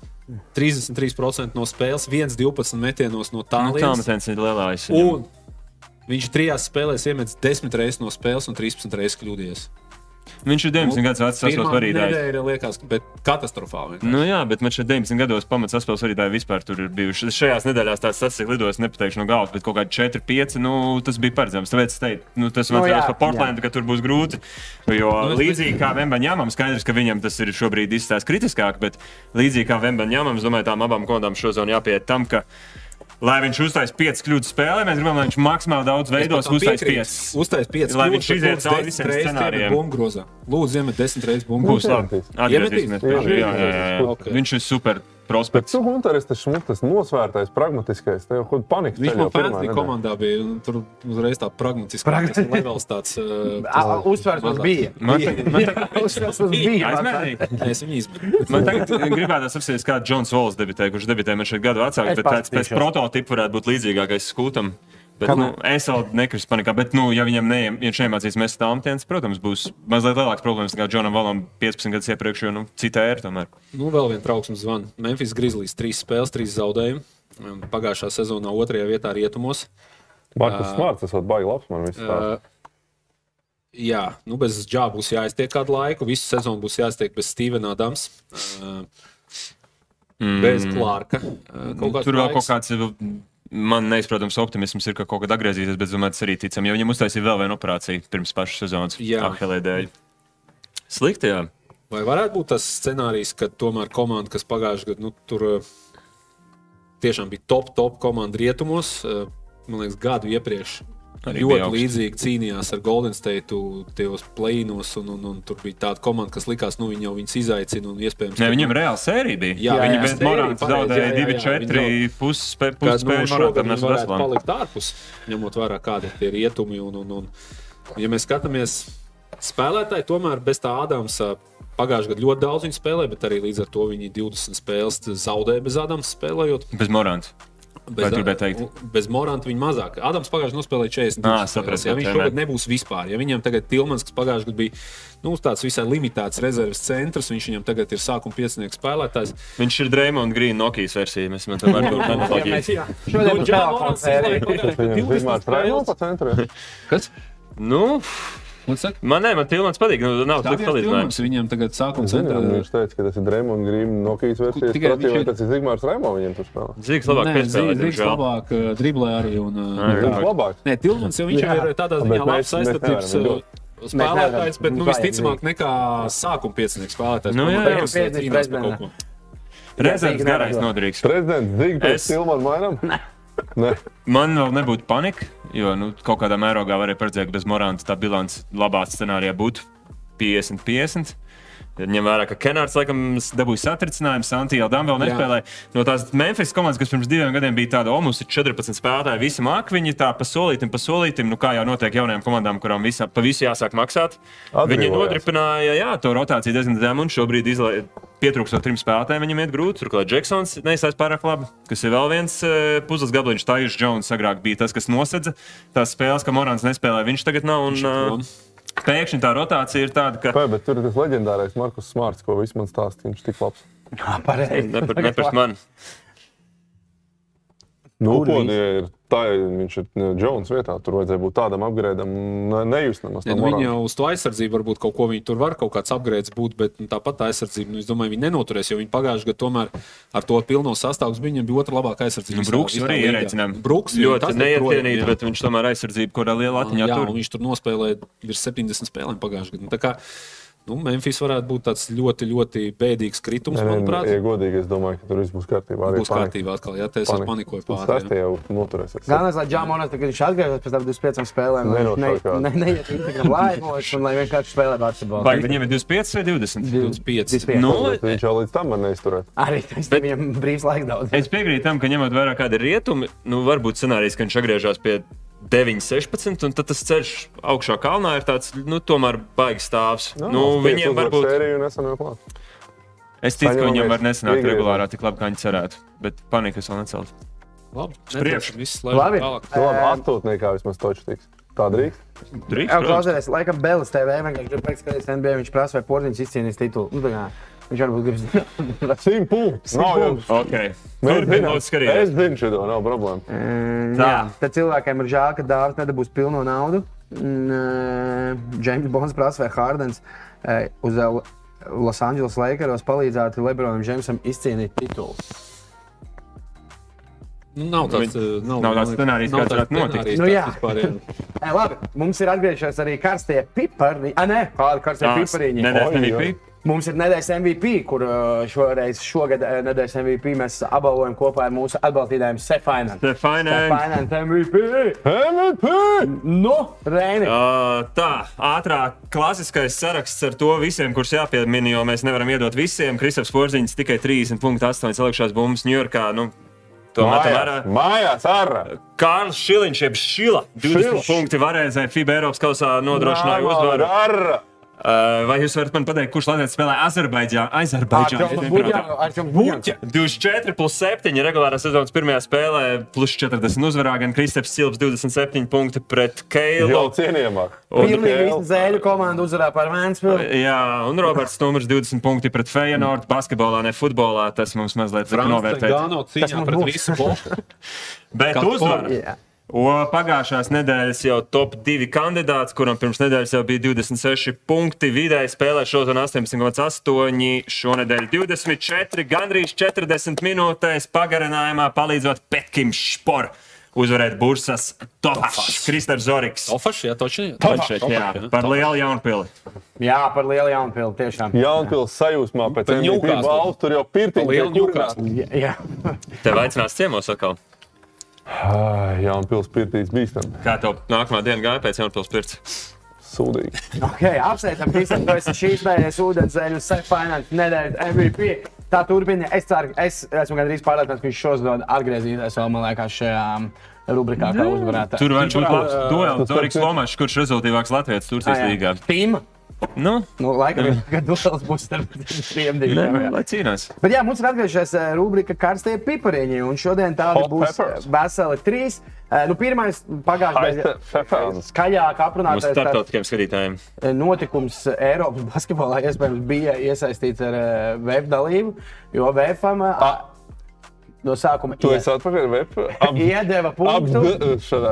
33% no spēles, 1, 12 metienos no Tā tālienes. metens ir lielāks. Un Viņš trijās spēlēs iemetis 10 reizes no spēles un 13 reizes kļūdījies. Viņš ir 19 gadus vecs, Pirmā vadītājs. nedēļa liekas, bet katastrofāli. Nu, jā, bet man šeit 19 gados pamats saspēles vadītāji vispār tur ir bijuši. Šajās nedēļās tās sasprāstījis lidos, nepateikšu no galvas, bet kaut kādi 4, 5, nu, tas bija paredzams. Tāpēc es teicu, nu, tas man Nu, liekas jā, par Portlandu, ka tur būs grūti. Jo Nu, līdzīgi kā Vembaņāmam, skaidrs, ka viņam tas ir šobrīd izstāsts kritiskāk, bet līdzīgi kā Vembaņāmam, es domāju, tām abām komandām šodien jāpiet tam, ka. Lai viņš uztaisīs 5 kļūdas spēlē, mēs gribam, lai viņš maksimāli daudz veidos, uztaisīs 5. Uztais 5. Lai viņš iziet cauri visiem scenārijiem. Bumbuļgrozā. Lūdzu, iemet 10 reizes Būs bumbuļgrozā. labi. Atgriezīsimies Jā. Jā, jā. Viņš ir super Bet prospekts. tu, Hunter, esi tas šmuks, tas nosvērtais, pragmatiskais. Tev kaut kāda panika. Viņš man nedēļa. komandā bija. un Tur uzreiz tā pragmatiski. Pragmatiski. Tas levels tāds. uh, Uzsvars mums bija. Man Uzsvars mums bija. Es viņu izmantoju. Man tagad gribētu apspriest, kā Džons Vols debitē, kurš debitē man šeit gadu vecāks, Es bet tāds pēc prototipa varētu būt līdzīgākais skūtam. Bet, Kam- nu, es vēl nekristu panikā, bet, nu, ja viņam ne, ja viņš nemācīs mest tālmetienus, protams, būs mazliet lielāks problēmas nekā Džonam Valam 15 gadus iepriekš, jo, nu, cita ēra tomēr. Nu, vēl viens trauksmes zvans. Memphis Grizzlies trīs spēles, trīs zaudējumi. Um, Pagājušā sezonā otrajā vietā rietumos. Markus Smarts, tas vēl baigi labs man viss. Uh, jā, nu bez džāba būs jāiztiek kādu laiku. Visu sezonu būs jāiztiek bez Stevena Adams. Uh, Mm. bez Klārka. Uh, kaut Tur vēl kaut laiks. kāds. Man neizprotams, optimisms ir, ka kaut kad atgriezīsies, bet domāju, tas arī ticam, jo viņam uztaisīja vēl vienu operāciju pirms pašas sezonas. Ahelē dēļ. Slikti, jā. Vai varētu būt tas scenārijs, ka tomēr komanda, kas pagājušajā gadā nu, tur uh, tiešām bija top, top komanda rietumos, uh, man liekas, gadu iepriekš. Arī Ļoti līdzīgi cīnījās ar Golden State, tajos plēnos, un, un, un tur bija tāda komanda, kas likās, nu, viņi jau viņus izaicina. un Iespējams, Ne, viņam reāli sērija bija. Jā, viņi jā, bez pareizi, zaudēja jā, jā, jā, 2-4 viņi pusspēļu ka, nu, spēļu. šogad Morāna viņi tam varētu palikt ārpus, ņemot vērā, kādi ir tie rietumi. Un, un, un, ja mēs skatāmies, spēlētāji tomēr bez tā Ādamsa. Pagājušajā gadā ļoti daudz viņi spēlēja, bet arī līdz ar to viņi 20 spēles zaudēja bez Ādams spēlējot. Bez Morāna. Bez, Bez Moranta viņa mazāk. Adams pagājušajā gadā nospēlēja 40. Ā, spēles. sapratu, Ja viņš šogad nebūs vispār, ja viņam tagad Tilmans, kas pagājušajā gadā bija nu, tāds visai limitēts rezerves centrs, viņš viņam tagad ir sākuma piecinieks spēlētājs. Viņš ir Dreamland Green Nokijas versija. Mēs man tomēr tur analoģiju. Šodien Nu, būs Džā telefons Morants sērija. izlaiž pagājušajā gadā Viņam 20 Zigmārs Raimo spēles. pa centru. Kas? Nu, man ne, man Tilmans patīk. Nu, nav Tāds ir salīdzinājums. Viņam tagad Zinām, centrā. viņš teica, ka tas ir Dreamland Green Nokijas versijas Tikai viņš ir- tas ir Zigmārs Raimo viņiem tur spēlē. Zīgs labāk Nē, piespēlēt, Zīgs diemžēl. labāk uh, driblē arī. Un, uh, Nē, tā. Viņš labāk. Nē, Tilmans jau viņš Jā. jau ir tādā ziņā labs nevaram uh, spēlētājs, bet nu, visticamāk nekā sākuma piecinieks spēlētājs. Nu, jā, jā. kaut ko. Rezerves Jā, garais noderīgs. Prezidents Zig pēc Es- Tilmana Nē. Man vēl nebūtu panika, jo nu, kaut kādā mērogā varēja paredzēt, ka bez Morāna tā bilants labā scenārijā būtu 50-50. Ņem vērā, ka Kenārds laikam dabūja satricinājumu, Santī Aldam vēl Jā. nespēlēja. No tās Memphis komandas, kas pirms diviem gadiem bija tāda omus, ir 14 spēlētāji, visi māk, viņi tā pa solītim, pa solītim, nu kā jau notiek jaunajām komandām, kurām visā, pa visu jāsāk maksāt. Viņi Atbrīvojās. nodripināja, jā, to rotāciju diezgan zemu, un šobrīd izlai, pietrūkstot trim spēlētājiem, viņam iet grūti. Turklāt Džeksons neizsājas pārāk labi, kas ir vēl viens uh, puzles gabaliņš. Tājus Jones agrāk bija tas, kas nosedza tās spēles, ka Morāns nespēlēja. Viņš tagad nav. Un, uh, pēkšņi tā rotācija ir tāda, ka Vai, bet tur ir tas leģendārais Markus Smarts, ko viss man stāstīja. Viņš tik labs. Jā, pareizi. neprast man. Nu, Upodie ir tā, viņš ir nu, Jones vietā. Tur vajadzēja būt tādam upgradeam, ne, nejust nemaz Ja, no nu, Morāna. jau uz to aizsardzību varbūt kaut ko viņi tur var, kaut kāds upgrades būt, bet nu, tāpat tā aizsardzība, nu, es domāju, viņi nenoturēs, jo viņi pagājušajā gadā tomēr ar to pilno sastāvu viņam bija otra labākā aizsardzība. Nu, Brooks arī līgā. ierēķinām. Brooks ļoti neiecienīts, bet viņš tomēr aizsardzību, kurā lielā latiņā jā, tur. viņš tur nospēlēja virs 70 spēlēm pagājušajā gadā. Nu, Nu, Memphis varētu būt tāds ļoti, ļoti bēdīgs kritums, nē, manuprāt. Ja godīgi, es domāju, ka tur viss būs kārtībā. Arī Būs kārtībā atkal, ja tas ir panikoju pāri. Tas jau noturēsies. Galvenais, lai Džāmonas, kad viņš atgriežas pēc tam 25 spēlēm, lai viņš Nenošaukās. ne- ne- neiet Instagram laivos un lai vienkārši spēlē basketbolu. Vai viņiem ir 25 vai 20? 25. 25. Nu, Bet Viņš jau līdz tam man neizturēja. Arī tas viņam brīvs laiks daudz. Es piekrītu tam, ka ņemot vērā, kāda ir rietumi, nu, varbūt scenārijs, ka viņš atgriežas pie 9, 16, un tad tas ceļš augšā kalnā ir tāds, nu, tomēr baigs stāvs. Nu, viņiem varbūt. Es ticu, ka viņam var nesanākt regulārā tik labi, kā viņi cerētu. Bet panikas vēl necelt. Labi, priekšu. nedaudz viss Labi. Nu, labi, attūtniekā vismaz toču tiks. Tā drīkst. Drīkst, Jā, protams. klausieties, laikam Belis TV vienkārši grib pateikt, ka NBA viņš prasa, vai Porziņš izcīnīs titulu. Nu, Viņš varbūt grib zināt. Simt punktus. Nav jau. Ok. Turpiniet, lūdzu, Es zinu šo, nav problēma. Mm, Tā. Jā, tad cilvēkiem ir žēl, ka Dārzs nedabūs pilno naudu. Džeims Bonds prasa, vai Hārdens eh, uz L- Los Angeles Lakeros palīdzētu Lebronam Džeimsam izcīnīt titulu. Nu, nav tāds, Viņ- nav, nav tāds scenārijs, kāds varētu notikt. Nu, jā. E, labi, mums ir atgriežies arī karstie pipari. Ah, nē, kādi karstie pipariņi. Nedēļas Oi, MVP. oi. Mums ir nedēļas MVP, kur uh, šoreiz, šogad uh, nedēļas MVP mēs apbalvojam kopā ar mūsu atbalstītājiem Sefainam. Sefainam MVP! MVP! Nu, Reini! Uh, tā, ātrāk, klasiskais saraksts ar to visiem, kurus jāpiemina, jo mēs nevaram iedot visiem. Kristaps Porziņš tikai 30,8 salikšās bumbas Ņujorkā. Nu, to matam vērā. Mājās, mājās ar! Kārlis Šiliņš, jeb Šila, 20 Šils. punkti varēja FIBA Eiropas kausā nodrošināja uzvaru. Ar! Vai jūs varat man pateikt, kurš Latvijas spēlē Azerbaidžānā? Azerbaidžānā. Buļķa! 24 plus 7 regulārā sezonas pirmajā spēlē, plus 40 uzvarā. Gan Kristaps Silps 27 punkti pret Jau Keilu. cienījamāk. Un- Pilnīgi zēļu komandu uzvarā par Vēnspili. Jā, un Roberts Numurs 20 punkti pret Feyenoord. Basketbolā, ne futbolā. Tas mums mazliet. Gano Tas mums pret visu. Bet Katru uzvar. Jā. O, pagājušās nedēļas jau top 2 kandidāts, kuram pirms nedēļas jau bija 26 punkti. Vidēji spēlē šodien 18,8, šonadēļ 24, gandrīz 40 minūtēs pagarinājumā palīdzot Petkim Špor uzvarēt Bursas Tofašs, Kristers Zoriks. Tofašs, jā, toči. Tofašs, Jā, par lielu jaunpili. Jā, par lielu jaunpilu tiešām. Jaunpils sajūsmā pēc Bet MVP Newcastle. balvas, tur jau. Newcastle. Jā, jā. Tev aicinās ciemos atkal. Ai, Jaunpils pirtīs bīstam. Kā tev nākamā diena gāja pēc jaunpils pirts? Sūdīgi. Okay, apsveicam, Kristēn, tu esi šīs nedēļas ūdenzēļu Sefainam nedēļas MVP. Tā turpina. Es ceru, es esmu gandrīz pārliecināts, ka viņš šodien atgriezīsies vēl, man liekas, šajā um, rubrikā, kā uzvarētājs. Tur var būt labs duels. Zoriks Lomačs, kurš rezultīvāks Latvijas Turcijas līgā. Tīma. Nu, Nu, laikam, ka duels būs starp tiem diviem. jā. lai cīnās. Bet jā, mums ir atgriežies eh, rubrika karstie pipariņi, un šodien tādi Hot būs peppers. eh, veseli trīs. Eh, Nu, pirmais pagājušajā peppers. skaļāk aprunātais starptautiskiem skatītājiem. notikums Eiropas basketbolā iespējams bija iesaistīts ar eh, VF dalību, jo VFam eh, no sākuma web? Ap, iedeva punktu.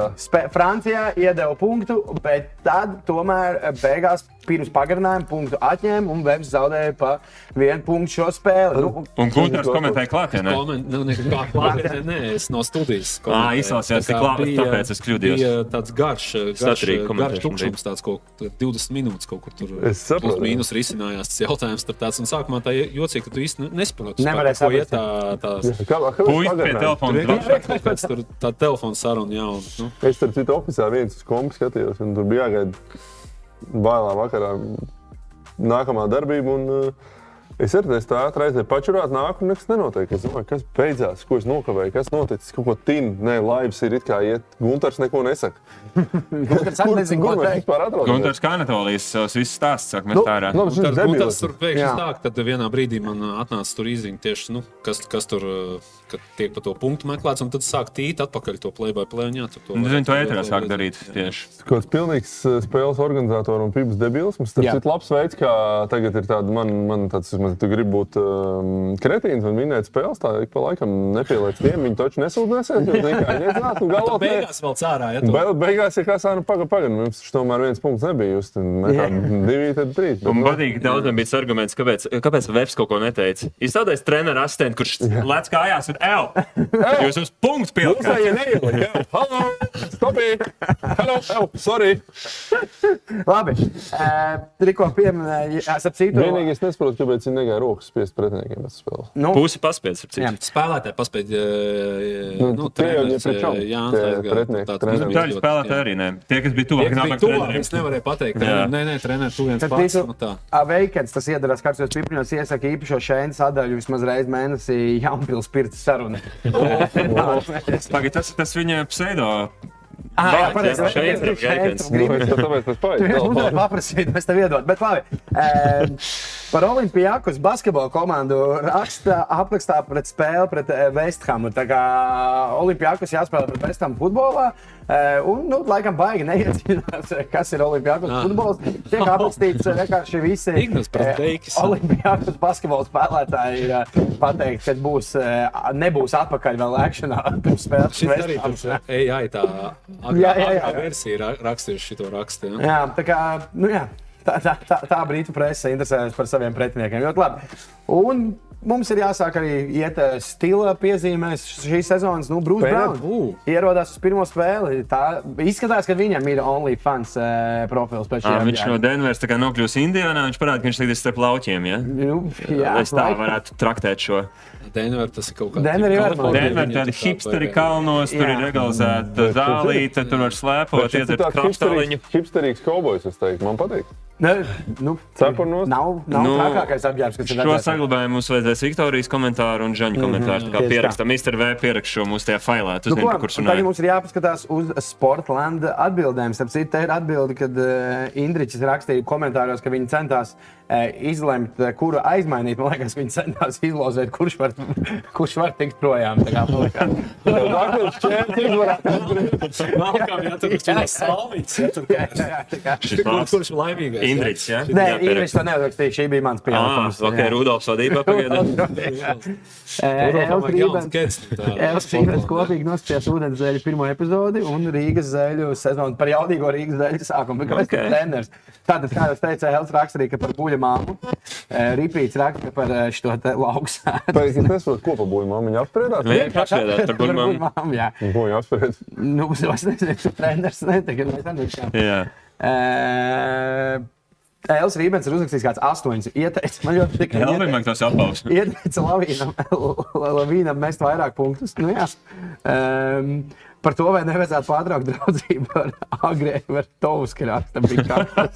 Francijā iedeva punktu, bet tad tomēr beigās pirms pagarinājuma punktu atņēma un Vēbs zaudēja pa vienu punktu šo spēli. Nu, Un Gunārs komentēja klātienē. Koment, nu, ne, kā klātienē, nē, es no studijas. Ā, komentēju. izklausījās, Tā kā ka klāt- bija- tāpēc es kļūdījos. Bija tāds garš, garš, garš tukšums, tāds kaut kur 20 minūtes kaut kur tur. Es saprotu. Mīnus risinājās tas jautājums. Tur tāds, un sākumā tā jocīgi, ka tu īsti nesaproti. Iet saprast, tā, tā, kā Puisi pie telefona. tur tā telefona saruna jau? Nu, Es tur citu oficiāli viens uz kompu skatījos, un tur bija jāgaida bailā vakarā nākamā darbība. Un, uh, Es arī tādu stāstu reizē pačurāt, nāku un nekas nenotiek. Es domāju, kas beidzās, ko es nokavēju, kas noticis, kaut ko tīnu. Nē, laivas ir it kā iet, Gunārs neko nesaka. Gunārs arī nezina, ko kur mēs vispār atrodamies? Gunārs Kanatolijas savus visus stāstus sāk Nu, mest ārā. nu, Tad, nu, tas tur pēkšņi nāk, tad vienā brīdī man ā, atnāca tur īziņa tieši, nu, kas, kas tur ā, kad tiek pa to punktu meklēts, un tad sāk tīt atpakaļ to play by play. un Jā, tur to Nu, Zinu, to ēterā sāk darīt tieši. Kaut kāds pilnīgs uh, spēles organizators un pības debilisms. Tas Jā. ir labs veids, kā tagad ir tāds, man, man tāds, man, tu gribi būt um, kretīns un vinēt spēles. Tā ik pa laikam nepieliec tiem, viņi taču nesūdzēsies. Jo, zini, kā, viņi iznāca un galvot. ne. Beigās vēl cārā, ja tu Be, beigās ir kā sāna pagaidi, pagaidi. Mums taču tomēr viens punkts nebija. Jūs divi, tad trīs. Bet, Un nu, patīk daudziem bija arguments, kāpēc, kāpēc Vēps kaut ko neteica. Izstādājis treneru asistents, kurš lec kājās un L. Jūs uz punktu Jūs pielikāt. tā ienākat. Halo! Stopī! Halo! Ew, sorry! Labi, uh, tikko pieminēju, esat citu. Vienīgi es nesaprotu, kāpēc viņi negāja rokas spiest pretiniekiem pēc spēles. Nu, Pusi paspējas, ap Jā. cik. spēlētāji paspēja. Nu, Nu, tie jau ir pret čom, Jānis tie aizgāja, pretinieki, treneri. ļoti, spēlētāji jā. arī ne. Tie, kas bija tuvāk tuvāk, treneriem. es nevarēju pateikt. Jā. Nē, nē, treneris, tu viens pats. Nu, tā. Aveikens, tas iedarās karstos pipriņos, iesaka īpašo šēnu sadaļu vismaz reizi mēnesī Jaunpils pirts sarunu. Pagaid, tas, tas viņa pseido. Ah, jā, pareizi. šeit ir tāpēc tas Tu vienkārši paiet. paprasīju, mēs tev iedod. Bet labi. Um, Par Olimpijākus basketbola komandu raksta aprakstā pret spēli pret Vesthamu. Tā kā Olimpijākus jāspēlē pret Vesthamu futbolā. Eh, Un, nu, laikam, baigi neiedziļinās, kas ir Olimpijākus Ah. futbols. Tiek aprakstīts eh, vienkārši visi Brazdeikis. Olimpijākus basketbola spēlētāji ir eh, pateikti, ka būs, eh, nebūs atpakaļ vēl akšanā pirms spēles. Šis arī Ham. AI tā agrā, versija ra- rakstījuši šo rakstu. Ja? Jā, tā kā nu, jā, tā, tā, tā, tā brītu presa interesējas par saviem pretiniekiem. Ļoti labi. Un mums ir jāsāk arī iet eh, stila piezīmēs šīs sezonas. Nu, Spēlēt? Browns ierodās uz pirmo spēli. Tā izskatās, ka viņam ir OnlyFans eh, profils šī Viņš no Denveras tā kā nokļūs Indiānā. Viņš parāda, ka viņš tagad ir starp lauķiem. Ja? Nu, jā, Lai es tā laik- varētu traktēt šo. Denver tas ir kaut kāds. Man liekas. Denver tādi hipsteri kalnos, tur Jā. ir legalizēta zālīte, tur var slēpot, iedzert tāds hipsterīgs- hipsterīgs kaubojs, es teiktu. Man patīk. Ne, nu, Cepurnos? nav nav Nu, trakākais apģērbs, kas ir Šo redzēts. saglabājumu mums vajadzēs Viktorijas komentāru un Žaņa komentāru. Tā kā Tieši tā. pierakstam, Mr. V pierakst šo mūsu tajā failā. Tu Nu, zini, kurš un tagad mums ir jāpaskatās uz Sportlandes atbildēm. Starp citu, te ir atbilde, kad uh, Indričs rakstīja komentāros, ka viņi centās uh, izlemt, uh, kuru aizmainīt. Man liekas, viņi centās izlozēt, kurš var, kurš var tikt projām. Tā kā, kā. Šis Kurš kurš laimīgais? Indričs, jā? Nē, Jā, Indričs to neuzrakstīja. Šī bija mans Ah, pielikums. ok, Rudolfs vadībā pagaidām. Rībens kopīgi noskatījās ūdens zēļu pirmo epizodi un Rīgas zēļu sezonu par jaudīgo Rīgas zēļu sākumu. Tātad, kā jau teicu, Elvis rakstīja, ka par buļļu māmu. Rīpīts raksta par eh, šo. Pēc tam es nesaprotu, ko pa buļbuļsāmu viņi apspriedās. Vienkārši apspriedāt par buļbuļmāmu. buļļmāmu. Jā, Ko viņi apspried? nu, es nezinu, tu treneris neteikt, mēs analižām. Elvis Rībens ir uzrakstījis kāds astoņus. Ieteicis, man ļoti patīk. Jā, man tas apbalvs. Ieteica Lavīnam, Lavīnam mest vairāk punktus. Nu, jā. um, par to, vai nevajadzētu pārtraukt draudzību ar Agrēnu, ar Tovsku raksta. Bija kaktus,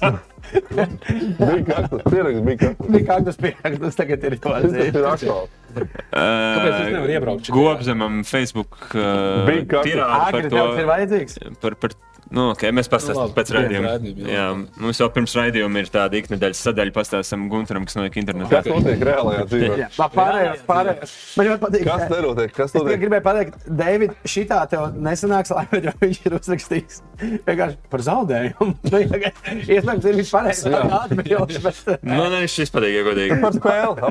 Bija kaktus, pieraksts, bija kaktus. bija kaktus pierakstus, tagad ir to Tas ir aktuāli. Kāpēc es nevaru iebraukt? Gobzemam Facebook uh, Agri to. tev ir vajadzīgs. Par, par, nu, okay, mēs pastāstām labi, pēc raidījuma. raidījuma, jā. Jā, mums jau pirms raidījuma ir tāda iknedēļas sadaļa, pastāstām Gunteram, kas notiek internetā. Kas notiek reālajā dzīvē? Jā, labi, pārējais, pārējais. Man ļoti patīk. Kas nenotiek? Kas Es notiek? gribēju pateikt, Deivid, šitā tev nesanāks labi, jo viņš ir uzrakstījis vienkārši par zaudējumu. Nu, Iespējams, ir vispār atbildīgs. Bet, Man arī šis patīk, ja godīgi. Par spēli.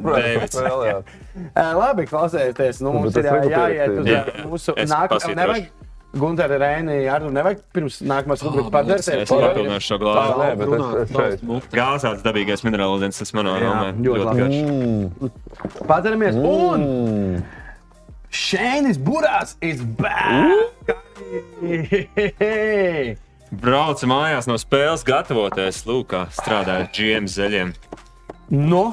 Ē, Labi, klausieties, nu, mums ir es jāiet uz mūsu Es nākamo. Gunter Reini, arī nevajag pirms nākamās rubrikas pārdērsēt. Es papildināšu šo glāzi. Gāzāts dabīgais minerālu ūdens, tas manā nomē. ļoti labi. garš. Padaramies! Un Mm. Šēnis Burās is back! Braucu mājās no spēles, gatavoties. Lūk, kā strādāja GM zaļiem. Nu,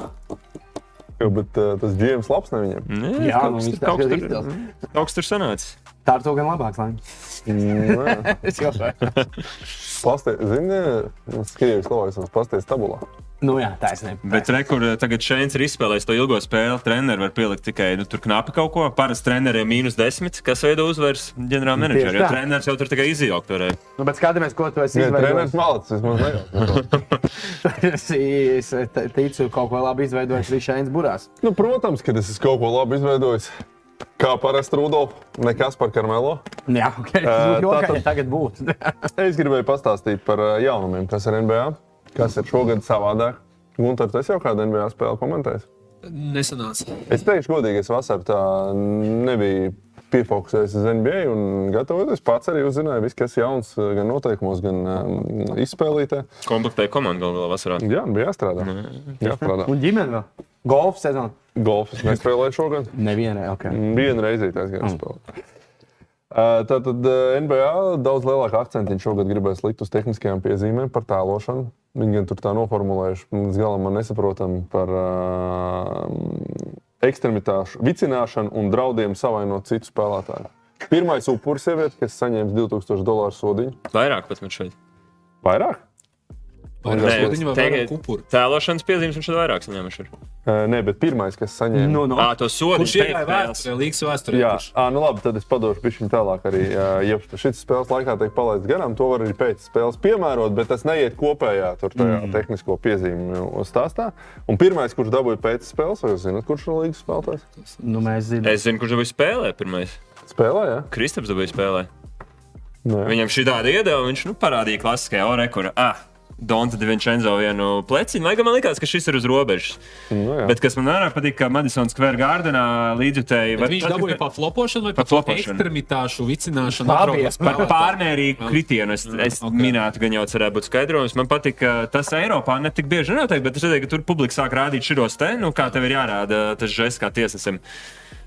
Jo, bet uh, tas GMs labs ne viņam. Nē, Jā, nu, kaut kas tur sanācis. Tā ir to gan labāk, lai. Mm, jā. Es jau tādu. Pastie, zini, skrievis Slovākijas pasties tabulā. Nu jā, taisnība. Bet re, kur tagad Šēns ir izspēlējis to ilgo spēli, treneris var pielikt tikai nu, tur knapi kaut ko. Parasti treneriem mīnus desmit, kas veido uzvaras ģenerāla menedžera. Jo tā. treneris jau tur tikai izjaukt varēja. Nu, bet skatāmies, ko tu esi Nē, treneris nejauc. Es ticu, kaut ko labi izveidojis arī Šēnis Burās. Nu, protams, ka es esmu kaut ko labi izveidojis. Kā parasti Rudolf, nekas par Karmelo. Jā, ok. Ē, Tas būtu tātad- jokai, tagad būtu. Es gribēju pastāstīt par jaunumiem, kas ir NBA, kas ir šogad savādāk. Gunter, tas jau kādu NBA spēli komentējis. Nesanāca. Es teikšu, godīgi, es vasarā tā nebiju piefokusējies uz NBA un gatavoties. Pats arī uzzināju, viss, kas jauns gan noteikumos, gan um, izspēlītē. Komplektēja komandu galu galā vasarā. Jā, bija jāstrādā. jāstrādā. Un ģimene vēl? Golf sezona? Golfs nespēlēju šogad. Nevienai, ok. Vienu reizi tas Mm. spēlēt. Uh, Tātad uh, NBA daudz lielāku akcentu šogad gribēs likt uz tehniskajām piezīmēm par tēlošanu. Viņi gan tur tā noformulējuši, līdz galam man nesaprotam par uh, ekstremitāšu, vicināšanu un draudiem savainot citu spēlētāju. Pirmais upuris sieviete, kas saņēma 2000 dolāru sodiņu. Vairāk pat man šeit. Vairāk? Pārējās ūdeņi vai Tagad- vairāk upuri? Tēlošanas piezīmes viņš ir vairāk saņēmuši. Nē, bet pirmais, kas saņēma. Nu, nu. Ā, to sodu Kurš pēc spēles. vēsturē? Jā, à, nu labi, tad es padošu pišķiņu tālāk arī. Ja šis spēles laikā tiek palaists garām, to var arī pēc spēles piemērot, bet tas neiet kopējā tur tajā mm. tehnisko piezīmju stāstā. Un pirmais, kurš dabūja pēc spēles, vai jūs zināt, kurš ir līgas spēlētājs? Nu, mēs zinām. Es zinu, kurš dabūja spēlē pirmais. Spēlē, jā? Kristaps dabūja spēlē. Nē. Viņam šī tāda iedeva, viņš nu, parādīja klasiskajā orē, kur ah, Donta Divinčenzo vienu pleciņu. Lai gan man liekas, ka šis ir uz robežas. Nu, jā. Bet kas man vairāk patīk, ka Madison Square Gardenā līdzjutēji Bet Viņš dabūja pa flopošanu vai Pa pa ekstremitāšu vicināšanu? Atrokos Par pārmērīgu kritienu es, es ok. okay. minētu, gan jau cerēju būt skaidrojums. Man patīk, ka tas Eiropā ne tik bieži nenotiek, bet es redzēju, ka tur publika sāk rādīt šos te, nu, kā tev ir jārāda tas žests kā tiesnesim.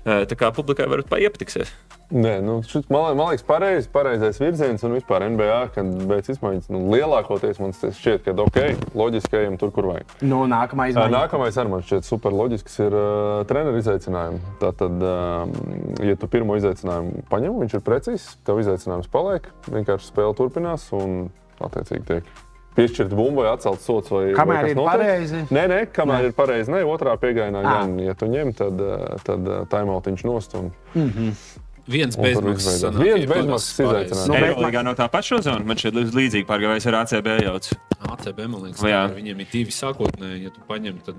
Tā kā publikai varat paieptiksies. Nē, nu, šis, man, man liekas, pareiz, pareizais virziens un vispār NBA, kad beidz izmaiņas. Nu, lielākoties man šķiet, ka ok, loģiski ejam tur, kur vajag. Nu, nākamā izmaiņa. Nākamais arī man šķiet super loģisks ir uh, treneru izaicinājums. Tātad, uh, ja tu pirmo izaicinājumu paņem, viņš ir precīzs, tev izaicinājums paliek, vienkārši spēle turpinās un attiecīgi tiek. Piešķirt bumbu, vai atcelt sots, vai Kamēr vai ir notiek. pareizi? Nē, nē, kamēr nē. ir pareizi. Nē, otrā piegājienā, Ā. gan, ja tu ņem, tad, tad ā, timeoutiņš nost. Un, Viens Un Viens bezmaksas sanāk. Viens bezmaksas izaicinājums. Nu, Eirolandā no tā paša zona man šeit līdzīgi pārgājis ar ACB jauc. ACB, man liekas, nu, jā. viņiem ir divi sākotnēji, ja tu paņem, tad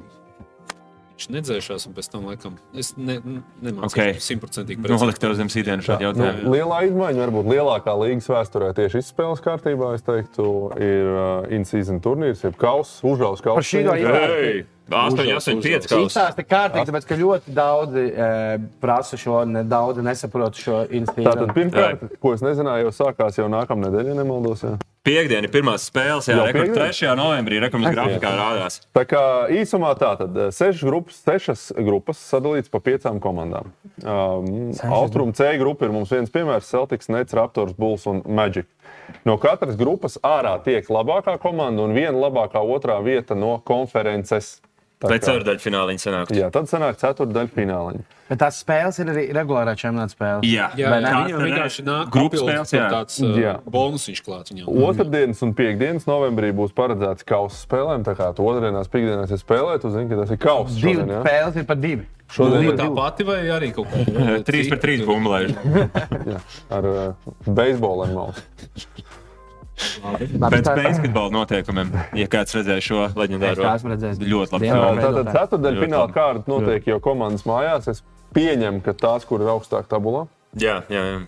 viņš nedzēšās, un pēc tam, laikam, es ne, nemācījos simtprocentīgi nu, okay. nolikt tev zem sīdienas šādu jautājumu. Nu, lielā izmaiņa, varbūt lielākā līnijas vēsturē tieši izspēles kārtībā, es teiktu, ir uh, in-season turnīrs, jeb kauss, užraus kauss. Par šī gada 8,85 kaut kas tāds. kārtīgi, tāpēc, ka ļoti daudzi e, prasa šo, ne, daudzi nesaprot šo instinktu. Tātad pirmkārt, jā. ko es nezināju, jau sākās jau nākamā nedēļa, ja nemaldos. Jā. Piekdiena ir pirmā spēle, jau 3. novembrī rekomendācijā grafikā rādās. Tā kā īsumā tā tad e, sešas grupas, sešas grupas sadalīts pa piecām komandām. Um, Austrum C grupa ir mums viens piemērs - Celtics, Nets, Raptors, Bulls un Magic. No katras grupas ārā tiek labākā komanda un viena labākā otrā vieta no konferences. Ceturdaļu finālī sanāktu. Jā, tad sanāk ceturdaļa fināliņa. Bet tās spēles ir arī regulārā čempionāta spēle. Jā, Jā, Vai jā, viņam vienkārši nāk grupas spēles, jā. tāds uh, bonusiņš klāts viņam. Otradienas un piekdienas novembrī būs paredzēts kausa spēlēm. Tā kā tu otrdienās, piekdienās ir spēlē, tu zini, ka tas ir kausa. Divi šodien, spēles ir par divi. Šodien ir tā pati vai arī kaut kāda 3 pret 3 bumbuļs. jā, ar uh, beisbolu malu. Pēc basketbola noteikumiem, ja kāds redzēja šo leģendāro, redzējis. ļoti labi. Tātad ceturtdaļa Ļoti fināla labi. kārta notiek jau komandas mājās. Es pieņemu, ka tās, kur ir augstāk tabulā. Jā, jā, jā.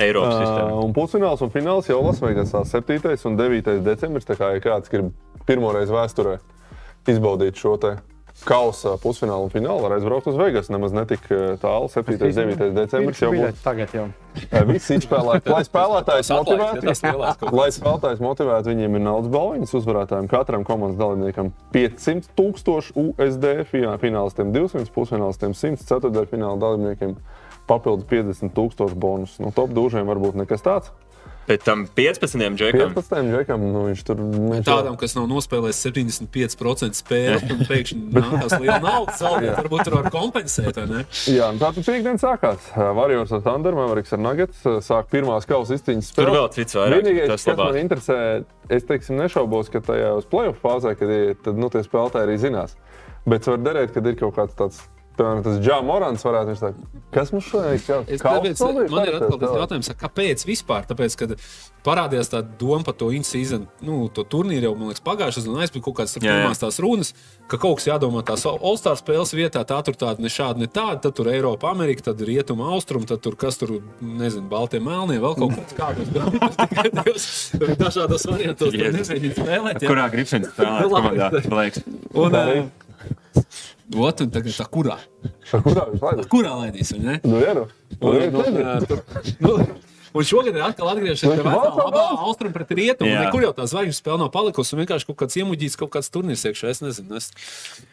Eiropas Uh, sistēma. un pusfināls un fināls jau Lasvegasā 7. un 9. decembris. Tā kā ja kāds grib pirmoreiz vēsturē izbaudīt šo te kausa pusfinālu un finālu, var aizbraukt uz Vegas. Nemaz netik uh, tālu. 7. un 9. decembris jau būs. Tagad jau. Uh, Visi izspēlēti. Lai spēlētājs motivētu. Lai spēlētājs motivētu, viņiem ir naudas balviņas uzvarētājiem. Katram komandas dalībniekam 500 tūkstoši USD, finālistiem 200, pusfinālistiem 100, ceturtdaļfināla dalībniekiem papildus 50 tūkstoši bonus. No top dūžiem varbūt nekas tāds. Pēc tam 15. džekam. 15. džekam, nu viņš tur viņš Tādam, kas nav nospēlējis 75% spēles, un pēkšņi nākās liela nauda, zaudēt, varbūt tur var kompensēt, vai ne? Jā, nu tā tad piekdiena sākās. Warriors ar Thunder, Mavericks ar Nuggets sāk pirmās kausa izcīņas Tur spēles. vēl cits vairāk. Vienīgais, Tas kas man labāk. interesē, es teiksim, nešaubos, ka tajā uz playoff fāzē, kad ir, tad nu, tie spēlētāji arī zinās. Bet var derēt, kad ir kaut kāds tāds. Piemēram, tas Džāns Morants varētu būt. Kas mums šodien ir? Tāpēc, man ir atkal tas jautājums, kāpēc vispār? Tāpēc, kad parādījās tā doma par to in-season, nu, to turnīru jau, man liekas, pagājušas un aizpildīja kaut kādas pirmās tās runas, ka kaut kas jādomā tās All-Star spēles vietā, tā tur tāda ne šāda, ne tāda, tad tur Eiropa, Amerika, tad Rietuma, Austrum, tad tur kas tur, nezinu, Baltie melnie, vēl kaut kāds tikai tajos dažādos variantos, nezinu, spēlēt. Kurā gribsim spēlēt? Un, Ot, un tagad tā kurā? Kurā viņš laidās? Kurā laidīs, vai ne? Nu, jā, nu. Nu, Un, un, nu, un šogad ir atkal atgriežies pie vecā labā austrumu pret rietumu. Jā. Kur jau tā zvaigžņu spēle nav palikusi, un vienkārši kaut kāds iemuģīts, kaut kāds turnīrs iekšā. Es nezinu, es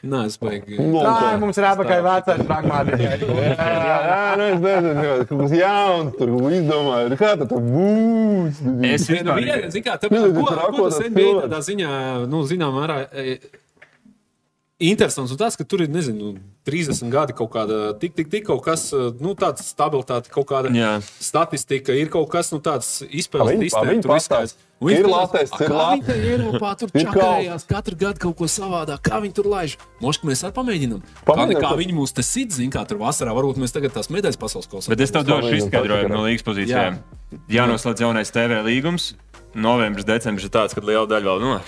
neesmu baigi. Nu, Tā mums ir apakai vecais pragmātiski. Jā, jā, nu, es nezinu, kaut kas jauns, tur izdomāju. Nu, Kā tad tā būs? Es Nu, vispār viena, zin kā, tāpēc, Nu, ko, tas ko tas NBA tādā ziņā, nu, zinām, mērā, e, interesants un tas, ka tur ir, nezinu, 30 gadi kaut kāda, tik, tik, tik kaut kas, nu, tāds stabilitāte, kaut kāda Jā. statistika, ir kaut kas, nu, tāds sistēma. viņi tur. Un viņi Ir skatās, latēs, "A, ir kā lat- viņi te Eiropā tur Ir čakarējās katru gadu kaut ko savādāk, kā viņi tur laiž. Moška mēs arī pamēģinām. Kā, Pamēģinām, kā ka- viņi mūs te sit, zin, kā tur vasarā, varbūt mēs tagad tās medaļas pasaules kausā. Bet es tev došu izskaidrojumu no līgas pozīcijām. Jānoslēdz jaunais TV līgums. Novembris, decembris ir tāds, kad liela daļa vēl, nu,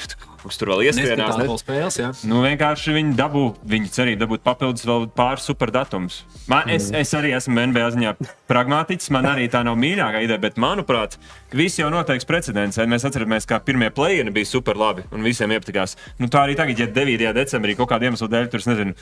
uz tur vēl Neskatās iespējams. vēl spēles, jā. Nu, vienkārši viņi dabū, viņi cerīja dabūt papildus vēl pāris superdatumus. Man, es, es arī esmu NBA ziņā pragmātiķis, man arī tā nav mīļākā ideja, bet manuprāt, viss jau noteiks precedents. Mēs atceramies, kā pirmie plēni bija super labi un visiem iepatikās. Nu, tā arī tagad, ja 9. decembrī kaut kāda iemesla dēļ tur, es nezinu,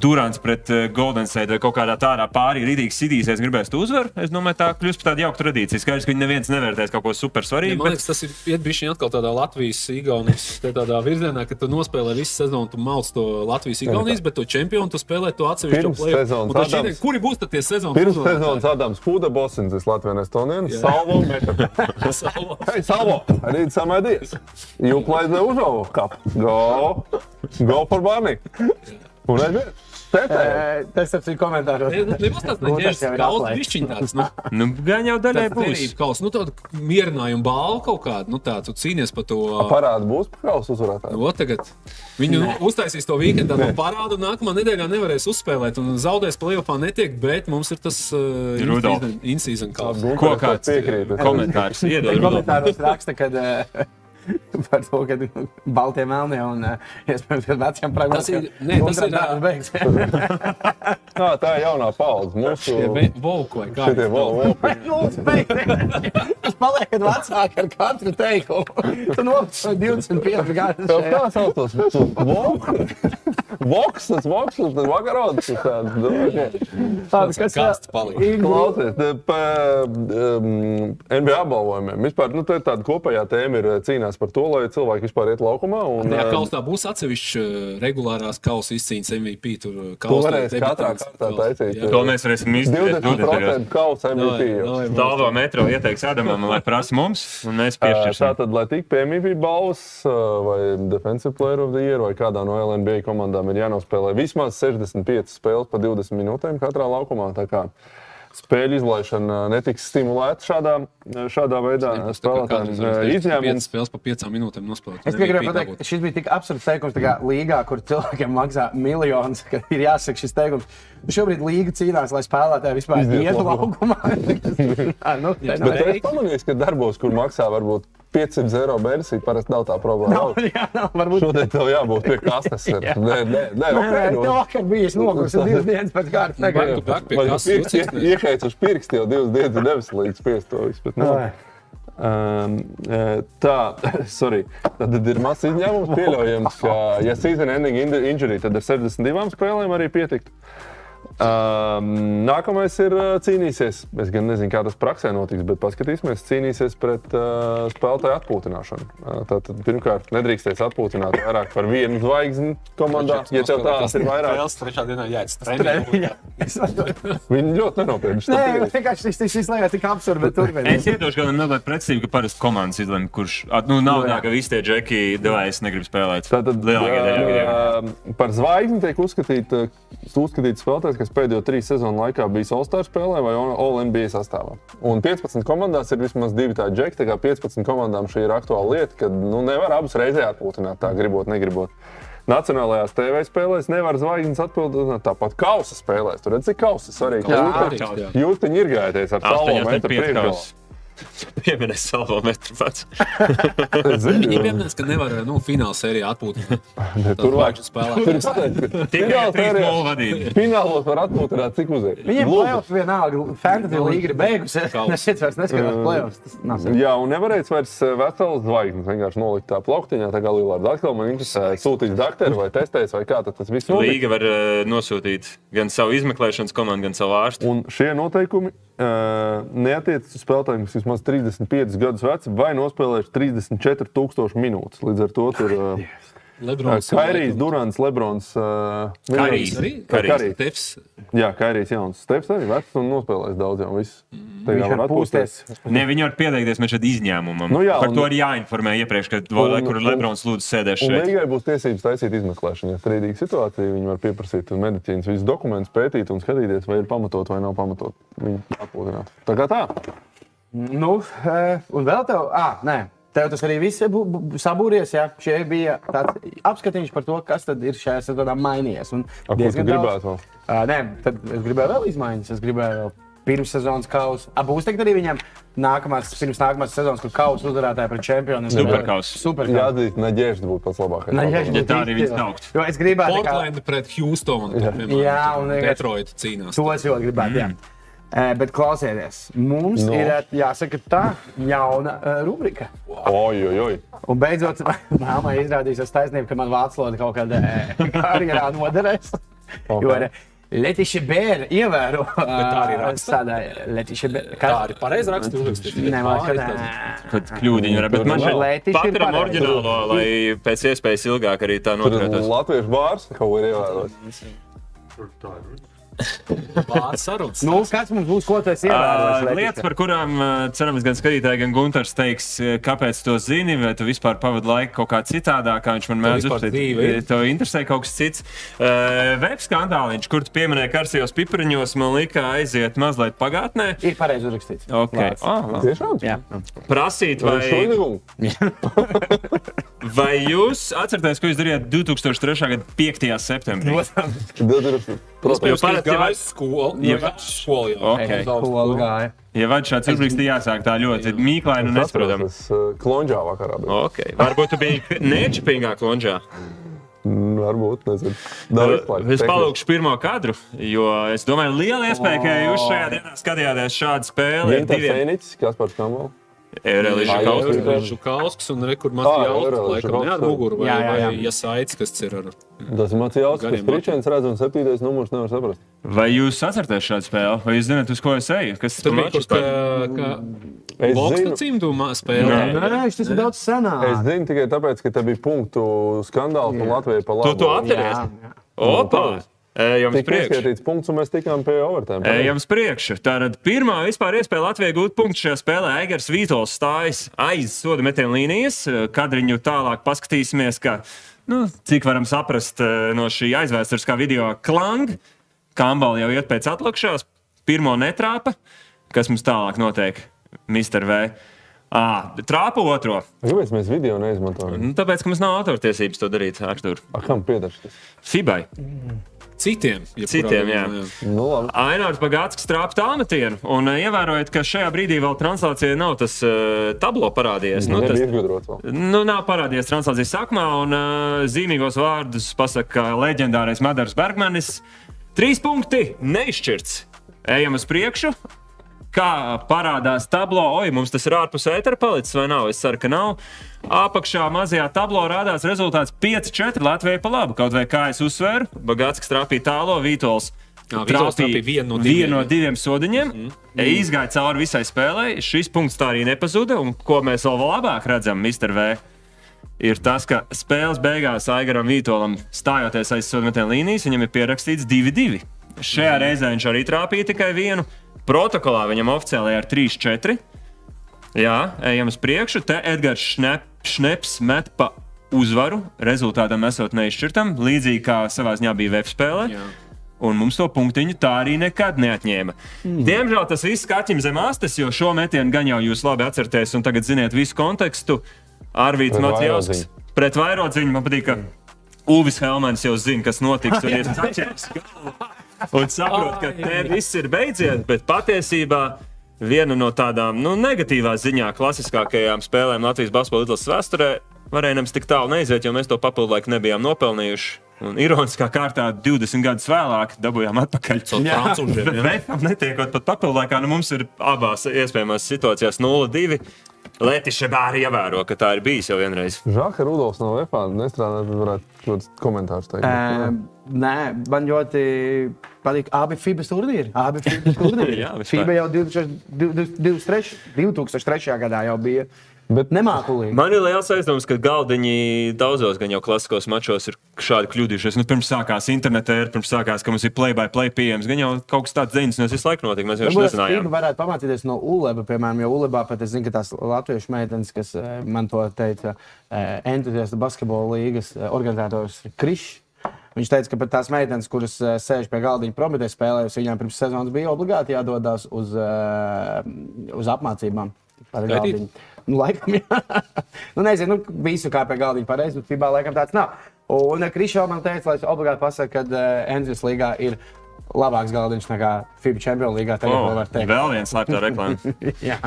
Durants pret uh, Golden State vai kaut kādā tādā pārī rītīgi sidīsies, gribēs to uzvaru. Es domāju, tā kļūst par tādu jauku tradīciju. Skaidrs, ka viņi neviens nevērtēs kaut ko super Ja, svarīgu. man bet- liekas, tas ir iet bišķiņ atkal tādā Latvijas, Igaunijas te tādā virzienā, ka tu nospēlē visu sezonu, tu mauc to Latvijas, Igaunijas, bet to čempionu tu spēlē to Adams- ideja, Kuri būs tad tie sezonas? Pirms sezonas Adams Fuda Bosins, Latvijas Estonijas, Jā. Salvo Meta. Salvo. Hey, Salvo, I need some ideas. You play the Uzo Cup. Go, go for money. Aiziet. Tepē. Tas ir ne- Nebūs tāds kauls, atlaidis. bišķiņ tāds, nu, Nu, gan jau daļai būs. cerību kauls, nu, tādu mierinājumu balvu kaut kādu, nu, tāds, tu cīnies par to. Parādi būs pakauts uzvarētājs. Nu, ot tagad Viņu nu, uztaisīs to weekendā, to parādu, nākamā nedēļā nevarēs uzspēlēt. Un zaudēs plēsoņā netiek, bet mums ir tas uh, in-season kauls. Ko kāds piekrīt? komentārs iedod? Komentāros raksta, ka par to, ka baltie melnie un eh, iespējams, ka veciem nē, tas ir, ā, beigas. Tā, tā ir jaunā paudze. Mūsu kā? šitie beidziet. Tas paliek, kad vecāki ar katru teikumu. Tu novecoji 25 gadus. Tev kā sauc tos voks, tas voks, tas vakarods. tas tāds, kas Kasts palika. Klausies, pa um, NBA balvojumiem. Vispār, nu, tā ir tāda kopējā tēma, ir eh, cīnās par to, lai cilvēki vispār iet laukumā. Un, Tajā eh, kausā būs atsevišķi uh, regulārās kausa izcīņas MVP. Tur uh, To kausa varēs katrā kārtā taisīt. Jā. To mēs varēsim izdarīt. 20% kausa MVP. Dāvā metro ieteiks Adamam, lai prasa mums, un mēs piešķirsim. Tātad, lai tiktu pie MVP balvas vai Defensive Player of the Year vai kādā no LNB komandām, ir jānospēlē vismaz 65 spēles pa 20 minūtēm katrā laukumā. Spēļu izlaišana netiks stimulēta šādā, šādā veidā spēlētājiem. Izņēmums spēles pa piecām minūtēm nospēlēt. Es tikai gribēju pateikt, ka šis bija tik absurds teikums, kā līgā, kur cilvēkiem maksā miljonus, ka ir jāsaka šis teikums. Nu, Šobrīd līga cīnās, lai spēlētāji vispār ietu laukumā. nu, Bet es pamanīju, ka darbos, kur maksā varbūt 500 eiro mēnesī, parasti nav tā problēma. Nav, jā, nav, varbūt. Šodien tev jābūt pie kastes. Jā. Nē, nē, nē, Nē, nē, nu. tev vakar bija noguris divas dienas pēc kārtas. Tagad- to back pie ie- iekaic uz pirkstu jau divas dienas, spiest to visu. bet, nu. Um, tā, sorry. Tad ir mazs izņēmums, pieļaujams, ka, ja season ending in- injury, tad ar 62 spēlēm arī pietiktu. Um, nākamais ir uh, cīnīsies. Es gan nezinu, kā tas praksē notiks, bet paskatīsimies. Cīnīsies pret uh, spēlētāju atpūtināšanu. Uh, Tātad, pirmkārt, nedrīkstēs atpūtināt vairāk par vienu zvaigzni komandā. Ja tev tādas ir vairāk, Spēles trešā dienā jāiet Jā, es saprotu. viņi ļoti nenopietni Nē, vienkārši šis- liekas tik turpiniet. Es iedošu gan mazliet precīzi, ka parasti komandas izlemj, kurš. Nu, nav tā, ka visi tie džeki, devai, es negribu spēlēt. Tātad lielākajā daļā par zvaigzni tiek uzskatīta, uzskatīts spēlētājs, kas pēdējo trīs sezonu laikā bijis All-Star spēlē vai All-NBA sastāvā. Un 15 komandās ir vismaz divi tādi džeki, tā kā 15 komandām šī ir aktuāla lieta, kad nu, nevar abas reizē atpūtināt, tā gribot, negribot. Nacionālajās TV spēlēs nevar zvaigznes atpildīt. Tāpat kausa spēlēs. Tur redzat, cik kausa jā. Jūtiņi ir gājēties ar Astoņos metru priekšgalā. Pieminēs salvo metru pats. Es zinu, Viņi pieminēs, ka nevar nu, fināla sērijā atpūtināt. Tur vajag spēlēt. Tikai trīs mūlu vadība. Finālos var atpūtināt, cik uziet. Viņiem plēsoņš vienalga. Fantasy līga ir beigusies. Es vairs neskatās svarīgi. Jā, un nevarēs vairs veselas zvaigznes vienkārši nolikt tā plauktiņā, tā kā Lillarda atkal man interesē, sūtīt doktoru vai testēs vai kā tad tas viss notiek. Līga var nosūtīt gan savu izmeklēšanas komandu, gan savu ārstu. Un šie noteikumi uh, neatiecas uz spēlētājiem, kas vismaz 35 gadus veci vai nospēlējuši 34,000 minūtes. Līdz ar to tur uh, Lebrons. Kairijs, Durants, Lebrons. Uh, Kairijs. Arī Kairijs. Kairijs. Tefs. Jā, Kairijs jauns. Stefs arī vecs un nospēlējis daudz jau viss. Tagad Viņš var atpūsties. pūsties. Ne, viņi var pieteikties man šeit izņēmumam. Nu jā, Par un- to ir jāinformē iepriekš, kad vēl, Un- kur Lebrons lūdzu sēdēs Un šeit. Līgai būs tiesības taisīt izmeklēšanu. Ja strīdīga situācija, viņi var pieprasīt medicīnas visus dokumentus, pētīt un skatīties, vai ir pamatot vai nav pamatot. Viņi atpūtināt. Tā kā tā. Nu, eh, un vēl tev, ah, nē. Tev tas arī viss sabūries. Ja? Šie bija tāds apskatiņš par to, kas tad ir šajā sezonā mainījies. Un A, ko tu diezgan gribētu vēl? Uh, nē, tad es gribēju vēl izmaiņas. Es gribēju vēl pirmssezonas kausu. A, būs teikt arī viņam nākamās, pirms nākamās sezonas, kur kausa uzvarētāji pret čempionu. Superkauss. Superkauss. Jāatzīst, Naģēžs būtu pats labākais. Jā, Ja tā arī viņas saukt. Jo es gribētu, tā kā, Portland pret Houstonu. Jā, un vienkārši- Detroit cīnās. to es ļoti gribētu. Mm. Uh, bet klausieties, mums Nu. no. ir eh, jāsaka tā jauna uh, rubrika. Oi, oi, oi. Un beidzot, māmai izrādīsies taisnība, ka man vācu valoda kaut kādā eh, karjerā noderēs. Ok. Jo ar Letiša Bēra ievēro tā? Tādā Letiša Bēra. Tā arī pareizi rakstīts. Nē, man liekas, ka kļūdiņi ir, bet man Tur šeit Lētiši ir pareizi. oriģinālo, lai pēc iespējas ilgāk arī tā Tur ir noturētos. latviešu bārs, kaut ko ir ievērojis. Vārds sarunas. Nu, kas mums būs, ko esi ievērojis? Uh, lietas, par kurām uh, cerams, gan skatītāji, gan Gunārs teiks, kāpēc to zini, vai tu vispār pavadi laiku kaut kā citādāk, kā viņš man mēdz ir. Tev interesē kaut kas cits. Uh, Web skandāliņš, kur tu pieminēji karstajos pipariņos, man lika aiziet mazliet pagātnē. Ir pareizi uzrakstīts. Okay. Oh, Tiešām? Jā. prasīt, Vai vai, jūs atceraties, ko jūs darījāt 2003. gada 5. septembrī? Protams, parasti ka jau- skolu. Ja- Jā, skolu jau. Ok. Uz augstu Ko skolu. gāja? Ja vajag šāds uzbrīks, tad jāsāk tā ļoti mīklaini un nesaprotami. Es uh, klonģā vakarā biju. Okay. Varbūt tu biji nečipīgāk lonžā. Mm, Varbūt, nezinu. Daudz klāt. Es palūkšu pirmo kadru, jo es domāju, liela iespēja, ka jūs šajā dienā skatījāties šādu spēli diviem Fēnicis, Kaspars Kambal. Kausiem. jā. Žukauskas un rekur Euro, laikam, ne ar muguru, vai, Jā, jā, jā. vai Jasaitis, kas ir ar... Tas Macijāls, kas priekšēns redz un septītais numurs nevar saprast. Vai jūs atceraties šādu spēli, vai jūs zināt, uz ko es eju? Kas Tur bija par- kā Es Boksta zinu, cimdumā spēlē. Nē. Nē, tas ir daudz es senāk. zinu tikai tāpēc, ka te bija punktu skandāls un Latvija pa labu. Tu to atceries? Jā, jā. Opa! Ejam uz Tika priekšu! ieskaitīts punkts un mēs tikām pie overtime. Ejam uz priekšu. Tātad pirmā vispār iespēja Latvijai gūt punktu šajā spēlē. Eigars Vītols stājas aiz soda metiena līnijas. Kadriņu tālāk paskatīsimies, ka, nu, cik varam saprast eh, no šī aizvēsturiskā video klang. Kambala jau iet pēc atlakšanās, pirmo netrāpa. Kas mums tālāk notiek? Mr. V. À, trāpa otro. Kāpēc mēs video neizmantojam? Nu, tāpēc, ka mums nav autortiesības to darīt, Artur. A, kam pieder šis? Fibai. Citiem. Citiem, jā. gadījumā, Nu. Ainārs Bagāts trāpa tālmetienu. Un uh, ievērojot, ka šajā brīdī vēl translācija nav tas uh, tablo parādījies. Nu, tas, nu, nav parādījies translācijas sākumā, un uh, zīmīgos vārdus pasaka leģendārais Madars Bergmanis. Trīs punkti neizšķirts. Ejam uz priekšu. Kā parādās tablo, oi, mums tas ir ārpus ētera palicis vai nav? Es ceru, ka nav. Apakšā mazajā tablo rādās rezultāts 5-4 Latvijai pa labu. Kaut vai kā es uzsveru, Bagāts trāpīja tālo, Vītols. Trāpīja vienu no diviem, no diviem sodiņiem. Mm. Izgāja cauri visai spēlei. Šis punkts tā arī nepazuda. Un ko mēs vēl labāk redzam, Mr. V? Ir tas, ka spēles beigās Aigaram Vītolam stājoties aiz sodmetēna līnijas, viņam ir pierakstīts 2-2. Šajā reizē viņš arī trāpīja tikai vienu. Protokolā viņam oficiāli ir 3-4. Jā, ejam uz priekšu. Te Edgars Šnep, Šneps met pa uzvaru. Rezultātam esot neizšķirtam, līdzīgi kā savā ziņā bija web spēlē. Jā. Un mums to punktiņu tā arī nekad neatņēma. Mm. Diemžēl tas viss kaķim zem astes, jo šo metienu gan jau jūs labi atceraties, un tagad ziniet visu kontekstu. Arvīts Pret Macijovskis pret vairodziņu. Man patīk, ka Uvis Helmans jau zina, kas notiks. Tur ir galvā un saprot, ka te viss ir beidzies, bet patiesībā viena no tādām nu, negatīvā ziņā klasiskākajām spēlēm Latvijas basketbola izlases vēsturē varēja nemaz tik tālu neiziet, jo mēs to papildu laiku nebijām nopelnījuši. Un ironiskā kārtā 20 gadus vēlāk dabūjām atpakaļ. Jā. Bet netiekot pat papildu laikā, nu mums ir abās iespējamās situācijās 0-2. Letiša bērni ievēro, ka tā ir bijis jau vienreiz. Žēl, ka Rudolfs no VFā nestrādā, tad varētu kaut kāds komentārs teikt. Ē, Nē, man ļoti patīk abi FIBA turnīri. Abi FIBA turnīri. Jā. FIBA jau 2023. 2003. gadā jau bija Bet Nemākulīgi. Man ir liels aizdoms, ka galdiņi daudzos gan jau klasiskos mačos ir šādi kļūdījušies. Nu, pirms sākās internetā, ir pirms sākās, ka mums ir play-by-play pieejams. Gan jau kaut kas tāds zināms, tas visu laiku notiek. Mēs Varbūt es nezinājām. Varētu pamācīties no Uleba, piemēram, jo Ulebā pat es zinu, ka tās latviešu meitenes, kas eh, man to teica, eh, entuziasta basketbola līgas eh, organizators Krišs. Viņš teica, ka pat tās meitenes, kuras sēž pie galdiņa prometē spēlējas, viņām pirms sezonas bija obligāti jādodas uz, uz apmācībām. Galdiņu. Nu, laikam, jā. nu, nezinu, nu, visu kā pie galdiņa pareizi, bet FIBA laikam tāds nav. Un Krišs man teica, lai es obligāti pasaku, ka uh, Enzijas līgā ir labāks galdiņš nekā FIBA Champions līgā. Tagad Oh, vēl var teikt. vēl viens slēptā reklāma. Jā.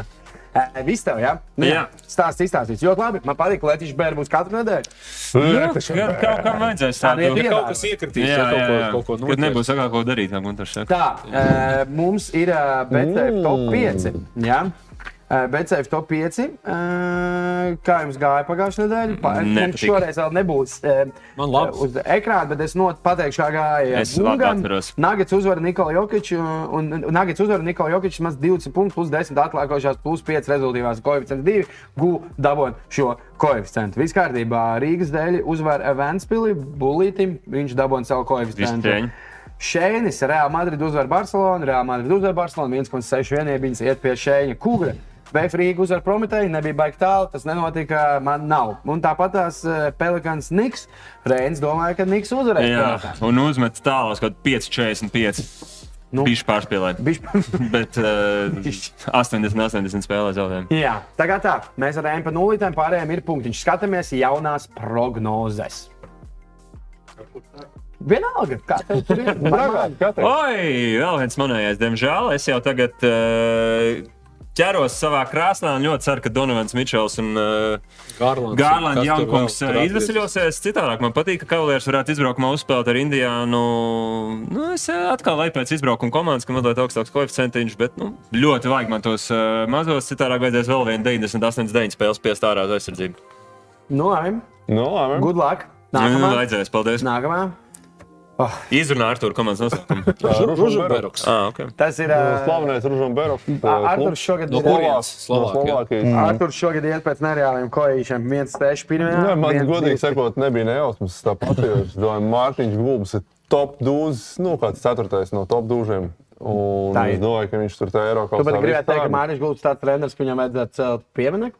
Eh, Viss tev, jā? Nu, Jā. Stāsts izstāstīts. Ļoti labi. Man patīk, ka Latvijas bērns būs katru nedēļu. Jā, jā, kaut kam vajadzēs Tā tādu. Ja kaut kas iekritīs, ja Jā, kaut jā, ko, jā. kaut ko Kad nebūs sakā, ko darīt, kā Gunārs saka. Tā, mums ir uh, BCF top 5. Jā. BCF top 5. Uh, kā jums gāja pagājušajā nedēļā? Pa, mums Nepatika. šoreiz vēl nebūs Man labi. uz ekrāna, bet es not pateikšu, kā gāja. Es atceros. Nagets uzvara Nikola Jokiču, un un Nagets uzvara Nikola Jokiču maz 20 punktus, plus 10 atklākošās, plus 5 rezultīvās koeficients 2. Gu dabon šo koeficientu. Viss kārtībā. Rīgas dēļ uzvar Vanspili, Bulītim, viņš dabon savu koeficientu. Šēnis, Real Madrid uzvar Barcelonu, Real Madrid uzvar Barcelonu, 1,6 vienības iet pie Šēņa Kūgra. Bēfrīga uzvar Prometēju, nebija baigi tālu, tas nenotika, man nav. Un tāpat tās eh, Pelikans Niks, Reins domāja, ka Niks uzvarēs. Jā, Pelikans. un uzmet tālāk, kaut 5,45. Nu. Pārspēlēt. Bišķi- Bet uh, 80, 80 spēlē zaudējumu. Jā, tā kā tā, mēs ar Rēnu pa nulītēm pārējiem ir punktiņš. Skatāmies jaunās prognozes. Vienalga, kā tur ir. Oi, vēl viens manējais, diemžēl. Es jau tagad uh, ķeros savā krāsnā un ļoti ceru, ka Donovans Mičels un uh, Gārlands. Jankungs tur izvesaļosies. Citādāk man patīk, ka Kavalieris varētu izbraukumā uzspēlēt ar Indiānu. Nu, es eh, atkal lai pēc izbraukuma komandas, ka mazliet augstāks koeficientiņš, bet nu, ļoti vajag man tos uh, mazos. Citādāk vajadzēs vēl vienu 98, 9 spēles piest ārā uz aizsardzību. Nu, labi, Nu, labi. good luck. Nu, Nākamā. vajadzēs, paldies. Nākamā. Izrunā ar to komandas nosaukumu. Ružumberoks. ah, okay. Tas ir uh, Slavenais Ružomberoks. Arthurs šogad. No ir- kurienes? Slovākija. Slovākijas. Arthurs šogad iet pēc nereāliem koeficientiem. viens steigš pirmajā. Nē, man viens, godīgi sakot, nebija nejausmas. Tāpat es domāju, Mārtiņš Gulbs ir top dūzs, nu, kāds ceturtais no top dūžiem. Un es domāju, ka viņš tur tā Eiropā Tu pat gribētu teikt, ka Mārcis Gulbs tāds treneris, ka viņam vajadzētu celt pieminiektu?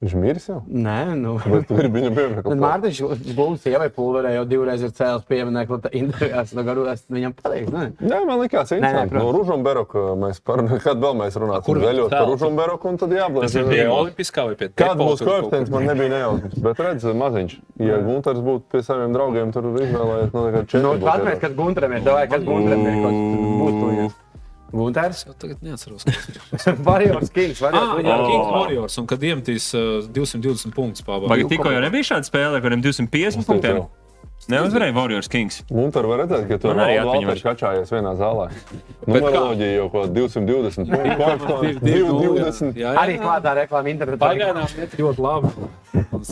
Viņš miris jau. Nē, nu. Bet tu gribi viņam pieminēt. Mārtiņš Gulbs sievai pulverē jau divreiz ir cēlis pieminiektu intervijās. Nu, garu, es viņam pateiktu, ne? Jā, man likās, nē, interesanti. No Ružomberoka mēs par, kad vēl mēs runāsim. Kur veļot par celt? Ružomberoku un tad jāblēs. Tas ir Dievs. Olimpiskā vai pie Kāda Depo būs tur kaut koeficients, man nebija nejausmas. Bet redz, maziņš. Ja Gunters būtu pie saviem draugiem tur izvēlējies, nu, tā kā četri. Nu, iedot. kas Gunteram ir. Davai, kas Gunteram ir? Kas būs tu viņam? Gunters? Es tagad neatceros. kas ir. Warriors Kings. Ah, Warriors jā, Kings. King Warriors. Un kad iemetīs uh, 220 punktus Vai pārbaudīt. tikko jau nebija šāda spēle, kuriem 250 punktiem? Neuzvarēja Warriors Kings. Gunter var redzēt, ka tu arī Valteru kačājies vienā zālē. kā? Numeroloģija jau kaut 220. Koeficients 220. Arī klātā reklāma internetā. Pagaidām ļoti labi.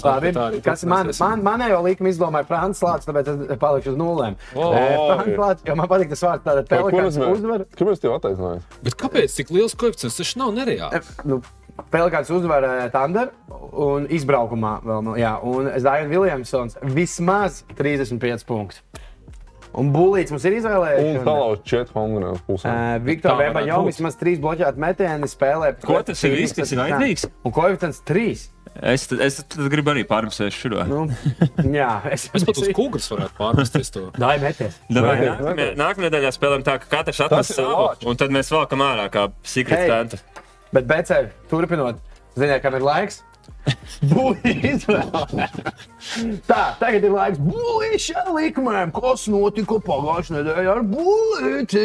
Labi, kas man, man, manējo likumu izdomāja Frants Lācis, tāpēc es palikšu uz nulēm. O, Eh, Frants Lācis, jo man patīk tas vārds, tāda pelikāns uzvar. Kāpēc tev attaisnojas? Bet kāpēc tik liels koeficients? Tas nav nereāli. Nu, Pelikāns uzvar eh, Thunder un izbraukumā vēl. Jā, un Zion Williamsons vismaz 35 punktus. Un Bulīts mums ir Un izvēlējies. talauts četri Hongkongas uz pusēm. Uh, Viktor būt. vismaz trīs bloķēti metieni spēlē. Ko tas ir viss, kas ir vajadzīgs? Un koeficients trīs. Es, tad- es gribu arī pārmest šo. Nu, jā, es, Es pat uz kūgas varētu pārmesties to. Dai meties. Nākamajā nedēļā spēlējam tā, ka katrs atnes savu, un tad mēs valkam ārā kā secret Hei. tanta. Bet, BC, turpinot, ziniet, kam ir laiks? Tā, tagad ir laiks būvēšanai likumiem, kas notika pagājušajā nedēļā ar būvīti.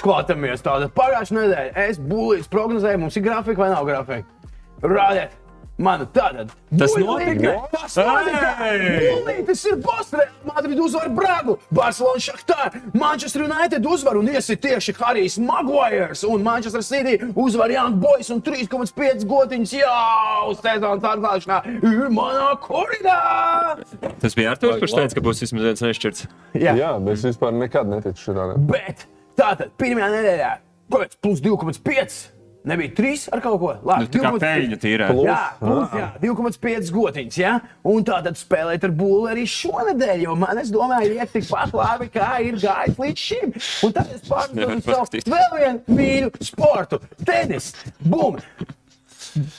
Skatāmies, tāda pagājušā nedēļa. Es būvīju, prognozēju, mums ir grafika vai nav grafika. Rādiet! Man tātad Tas notika? Tas notika! Bulītis ir Bostonā, Madrid uzvar Bragu, Barcelona Šahtar, Manchester United uzvar un iesit tieši Harijs Maguires un Manchester City uzvar Young Boys un 3,5 gotiņas jau sezonas atklāšanā ir manā koridā! Tas bija Arthurs, kurš teica, ka būs vismaz viens nešķirts. Jā, Jā, bet es vispār nekad neticu šitādam. bet tātad pirmajā nedēļā, kāpēc plus 2,5? Nebija 3 ar kaut ko. Labi, Nu, tā kā 2,5. peļņa tīrā. Jā, plus, jā, 2,5 gotiņas. Ja? Un tā tad spēlēt ar būli arī šonadēļ, jo man, es domāju, iet tikpat labi, kā ir gājis līdz šim. Un tad es pārdomāju vēl vienu mīļu sportu - tenis. Bum!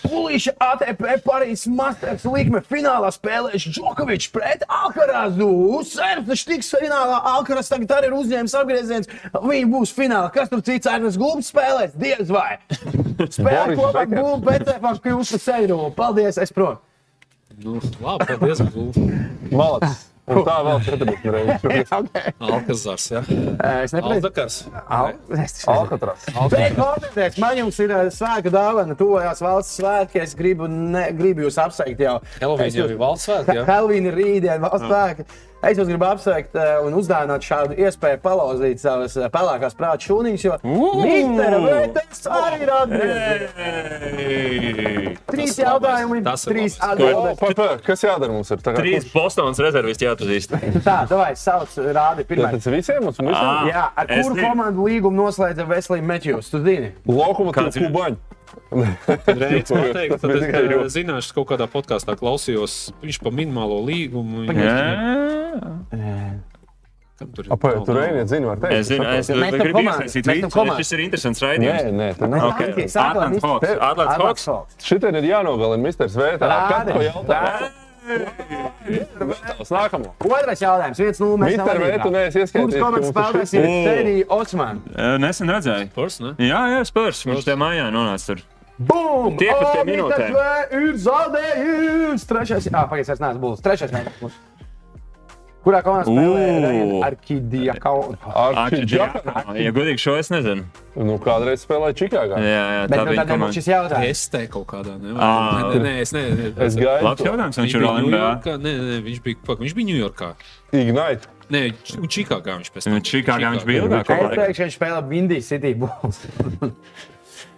Pulīša ATP Parīzes Masters likme finālā spēlēs Džokovičs pret Alkarazu. Sērfs tiks finālā. Alkaraz tagad arī ir uzņēmis apgrieziens. Viņi būs finālā. Kas tur cits Arnes Gulbs spēlēs? Diez vai. Spēlē kopā. Gulbs, bet efekts kļūst par seju. Paldies, es prom. Nu, labi, paldies. Gulf. Un tā vēl 40 reizes. Okay. Alkazars, jā. Es nepareizi. Aldakars. Al- Alcatraz. Bet, komentēs, man jums ir eh, svētku dāvana, tuvojās valsts svētki. Es gribu, ne, gribu jūs apsveikt jau. Es jau ir valsts svētki, ir rītdien, valsts svētki. Es jūs gribu apsveikt eh, un uzdāvināt šādu iespēju palauzīt savas eh, pelēkās prāta šūniņas, jo Vēters arī ir atgriezies. Trīs Tas jautājumi, tas trīs pa, kas jādara mums? Ir tagad Trīs Bostonas rezervisti jāatpazīst. Tā, davai, sauc, rādi pirmais. Tas ir visiem mums visiem? Jā, ar kuru komandu līgumu noslēdza Veslija Metjūs? Tu zini? Lokomotīva Kāds ir? kubaņa. Reiz man teikt, tad es eh, joks. zināšu, es kaut kādā podkāstā klausījos. Viņš pa minimālo līgumu. Kam tur nav- Reiniet zina, var teikt. Es zinu, es gribu iesaistīt komandu. Šis ir interesants Nē, raidījums. nē, tur nav. Okay. Atlants Hawks. Atlants Hawks. Šitien ir jānogalina Mr. Svētā. Rādi. Katru jautājumu. Nākamo. Otrais jautājums, viens no mums. Mister Vētu neesi ieskaitījis, Kurš komandas spēlētājs ir. Teddy Osman? Nesen redzēju. Spurs, ne? Jā, jā, spērs. Viņš te mājā nonāca tur. Bum! Tie, kas. Mister V ir zaudējis! Trešais, ah, pagaid, es neesmu būs. Trešais jautājums. Kurā spēlē O. Arkidija Kauna? Ar Ja godīgi šo es nezinu. Nu, kādreiz spēlēja Čikāgā. Jā, jā, tā nu bija komanda. šis jautājums. Es te kaut kādā nevaru. Ā. Nē, nē, es neesmu. Es gaidu. Labs jautājums, viņš ir. Ņujorkā. Nē, nē, viņš bija, pak, viņš bija Ņujorkā. Ignite. Nē, Čikāgā viņš pēc tam. Un Čikāgā viņš bija ilgāk. Es teikšu, ka viņš spēlē Windy City Bulls.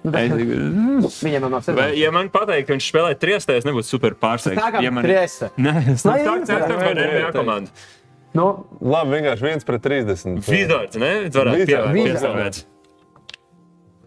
Viņam nav Vai, sevi. ja man pateikt, ka viņš spēlē triestē, es nebūtu super pārsteigts. Tā kā ja man... trieste. Nē, es Lai tā ceru, ka varētu NBA komanda. Nu, Labi, vienkārši viens pret 30. Vizards, ne? Piestāvēt.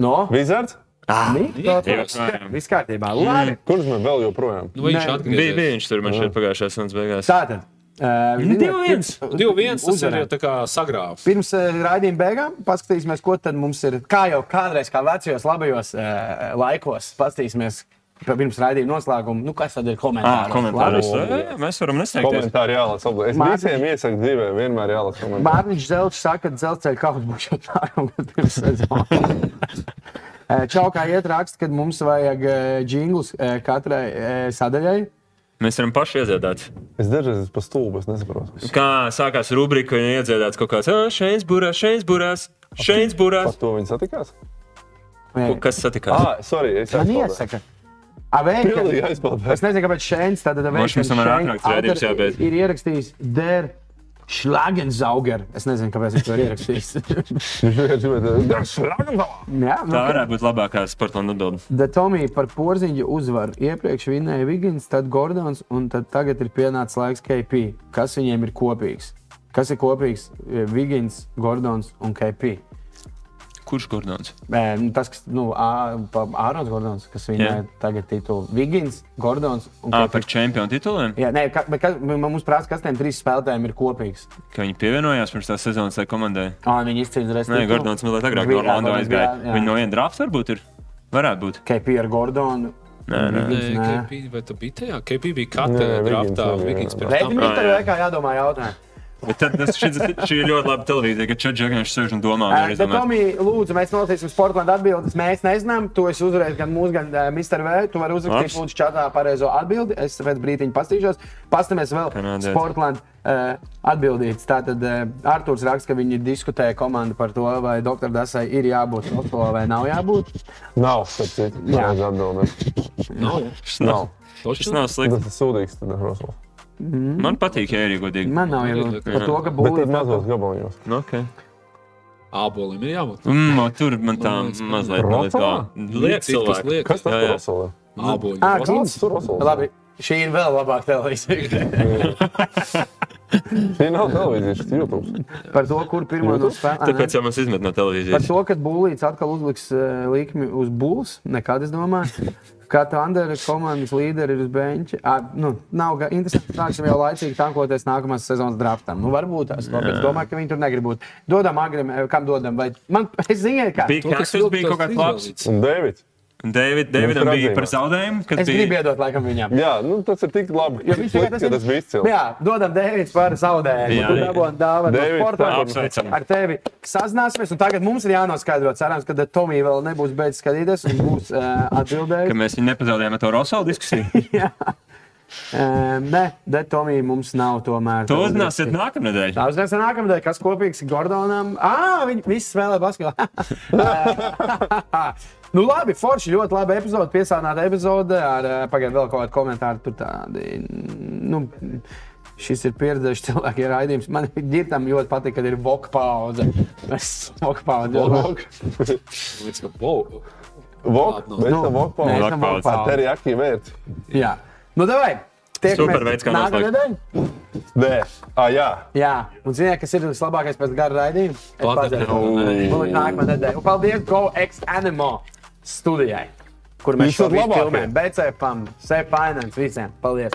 no. Vizards? Ņujorkā. Viss kārtībā. Labi. Kurš man vēl joprojām? Nu, Viņš. Bija, bija viņš tur man šeit pagājušajā sanas beigās. Tātad. Uh, Nu, divi viens. Divi viens, tas ir Uzvarēja. tā kā sagrāvs. Pirms uh, raidījuma beigām paskatīsimies, ko tad mums ir. Kā jau kādreiz, kā vecajos labajos uh, laikos, paskatīsimies pirms raidījuma noslēguma. Nu, kas tad ir Ah, komentārs? komentārus. Labi. Jā, jā, Mēs varam nesteigties. Komentāri jālasa. obli- Es Mārtiņš. visiem iesaku dzīvē, vienmēr jālasa komentāri. Mārtiņš Zelčs saka, ka dzelzceļa kaut būs jau nākamgad pirms sezonas. Čau, kā iet raksts, kad mums vajag jinglus eh, katrai sadaļai. Mēs varam paši iedziedāt. Es dažreiz esmu pa stulbu, es nesaprotu. Kā sākās rubrika, un iedziedāts kaut kāds "Ā, šeit burās, šeit burās, šeit burās. to viņi satikās? Eh, Kas satikās? Ah, sorry, es Man iesaka. A, vei, ka- Pilnīgi aizpildēju. Es nezinu, kāpēc šeit tādā veidā Moš, mums tomēr ātrāk redzējums jābeidz. ir ierakstījis Der Schlagenzauger. Es nezinu, kāpēc viņš to ir ierakstījis. Viņš vienkārši gribēja teikt, Jā, nu, Tā varētu būt labākā sporta atbilde. Da Tomija par porziņu uzvaru. Iepriekš vinēja Vigins, tad Gordons, un tad tagad ir pienācis laiks KP. Kas viņiem ir kopīgs? Kas ir kopīgs? Vigins, Gordons un KP. Kurš Gordons? Nu, tas, kas, nu, Ārons Gordons, kas viņai Jā. tagad titulu. Vigins, Gordons un Ah, par čempionu tituliem? Jā, nē, ka, bet kas, man mums prasa, kas tiem trīs spēlētājiem ir kopīgs. Ka viņi pievienojās pirms tās sezonas tai komandai. Ah, viņi izcīnīja reizi. Nē, Gordons mazliet agrāk no Orlando aizgāja. Viņi no viena drafta varbūt ir. Varētu būt. KP ar Gordonu. Nē, nē. Nē, Nē. KP, vai tu biji tajā? KP bija katra Nē, Vigins draftā. Vigins Bet tam. viņam Ah, tur laikā jādomā jautājumu. Bet tad tas, šis, šī ir ļoti laba televīzija, ka Čaģis sēž un domā. un Uh, bet. Tomī, lūdzu, mēs nolasīsim Sportlandu atbildes. Mēs nezinām, to es uzvarēju gan mūsu, gan uh, Mr. V. Tu vari uzrakstīt, Labs. lūdzu, čatā pareizo atbildi. Es pēc brīdiņa pastīšos. Pastāmies vēl Kanādietis. Sportlandu uh, atbildīts. Tātad uh, Artūrs raksta, ka viņi diskutēja komandu par to, vai doktor Dasai ir jābūt Oslo vai nav jābūt. Nav, starp citu. Jā. Jā, atbildēt. Nav, jā. Šis nav, Točs šis nav slikti. Tas ir sūdīgs, tad Rosals. Man patīk, ja ir godīgi. Man nav jau par to, ka būs. mazos gabaliņos. Nu, okay. Ābolim ir jābūt. mm, tur man tā liekas, mazliet tā. Liek Cik tas cilvēku. liek? Kas tas ir. Ah, Kāds tur Rosalē? Labi, šī ir vēl labāka televīzija. Šī nav televīzija, šis ir YouTube. Par to, kur pirmo no spēlēm. Tāpēc jau mums izmet no Par televīzijas. to, ka Bulīts atkal uzliks uh, likmi uz būs, nekad es domāju. Kā tā Andrēra komandas līderi ir uz beņķa. À, nu, nav interesanti, ka sāksim jau laicīgi tankoties nākamās sezonas draftam. Nu, varbūt tas ir. Es domāju, ka viņi tur negrib būt. Dodam agrim, eh, kam dodam. Vai man, es zinu, kā. Bija kas bija kaut kāds labs. Un Davids. David, Davidam bija ir par zaudējumu, kad Es gribu bija. iedot laikam viņam. Jā, nu, tas ir tik labi. Jo viņš tikai Slikti, ka tas bija izcils. Jā, dodam Dēvids par zaudējumu. Jā, Tu jā. dabūji dāvanu no sporta. apsveicam. Ar tevi sazināsimies, un tagad mums ir jānoskaidro. Cerams, ka Tomija vēl nebūs beidzis skatīties un būs uh, Ka atbildējis. mēs viņu nepazaudējām ar to Rosalu diskusiju. Uh, nē, bet Tomija mums nav tomēr. To uzzināsiet nākamnedēļ. Tā uzzināsim nākamajā, kas kopīgs ir Gordonam. Ah, viņi visi spēlē basketbolu. nu, labi, Forši ļoti labi epizode, piesātināta epizode ar eh, pagaidu vēl kaut kādu komentāru. Tur tādi, nu, šis ir pieredzējuši cilvēki ir raidījums. Man ģirtam ļoti patīk, kad ir voka pauze. Es voka pauze. Līdz ka, wow, Vok, Nu, mēs nu, tam vok mēs pauzi. tam pauzi. voka pauzi. Te ir jaki vērts. Jā. Nu, davai. Super veids, kā nākamā. Nē, ah, jā. Jā, un ziniet, kas ir vislabākais pēc gara raidījuma? Es Pagaid, pateiktu. nē. Man liekas, nākamā nedēļa. Un paldies GoX Animo studijai, kur mēs Jūs esat šo visu labākie. filmējam. BCPam, Finance visiem. Paldies!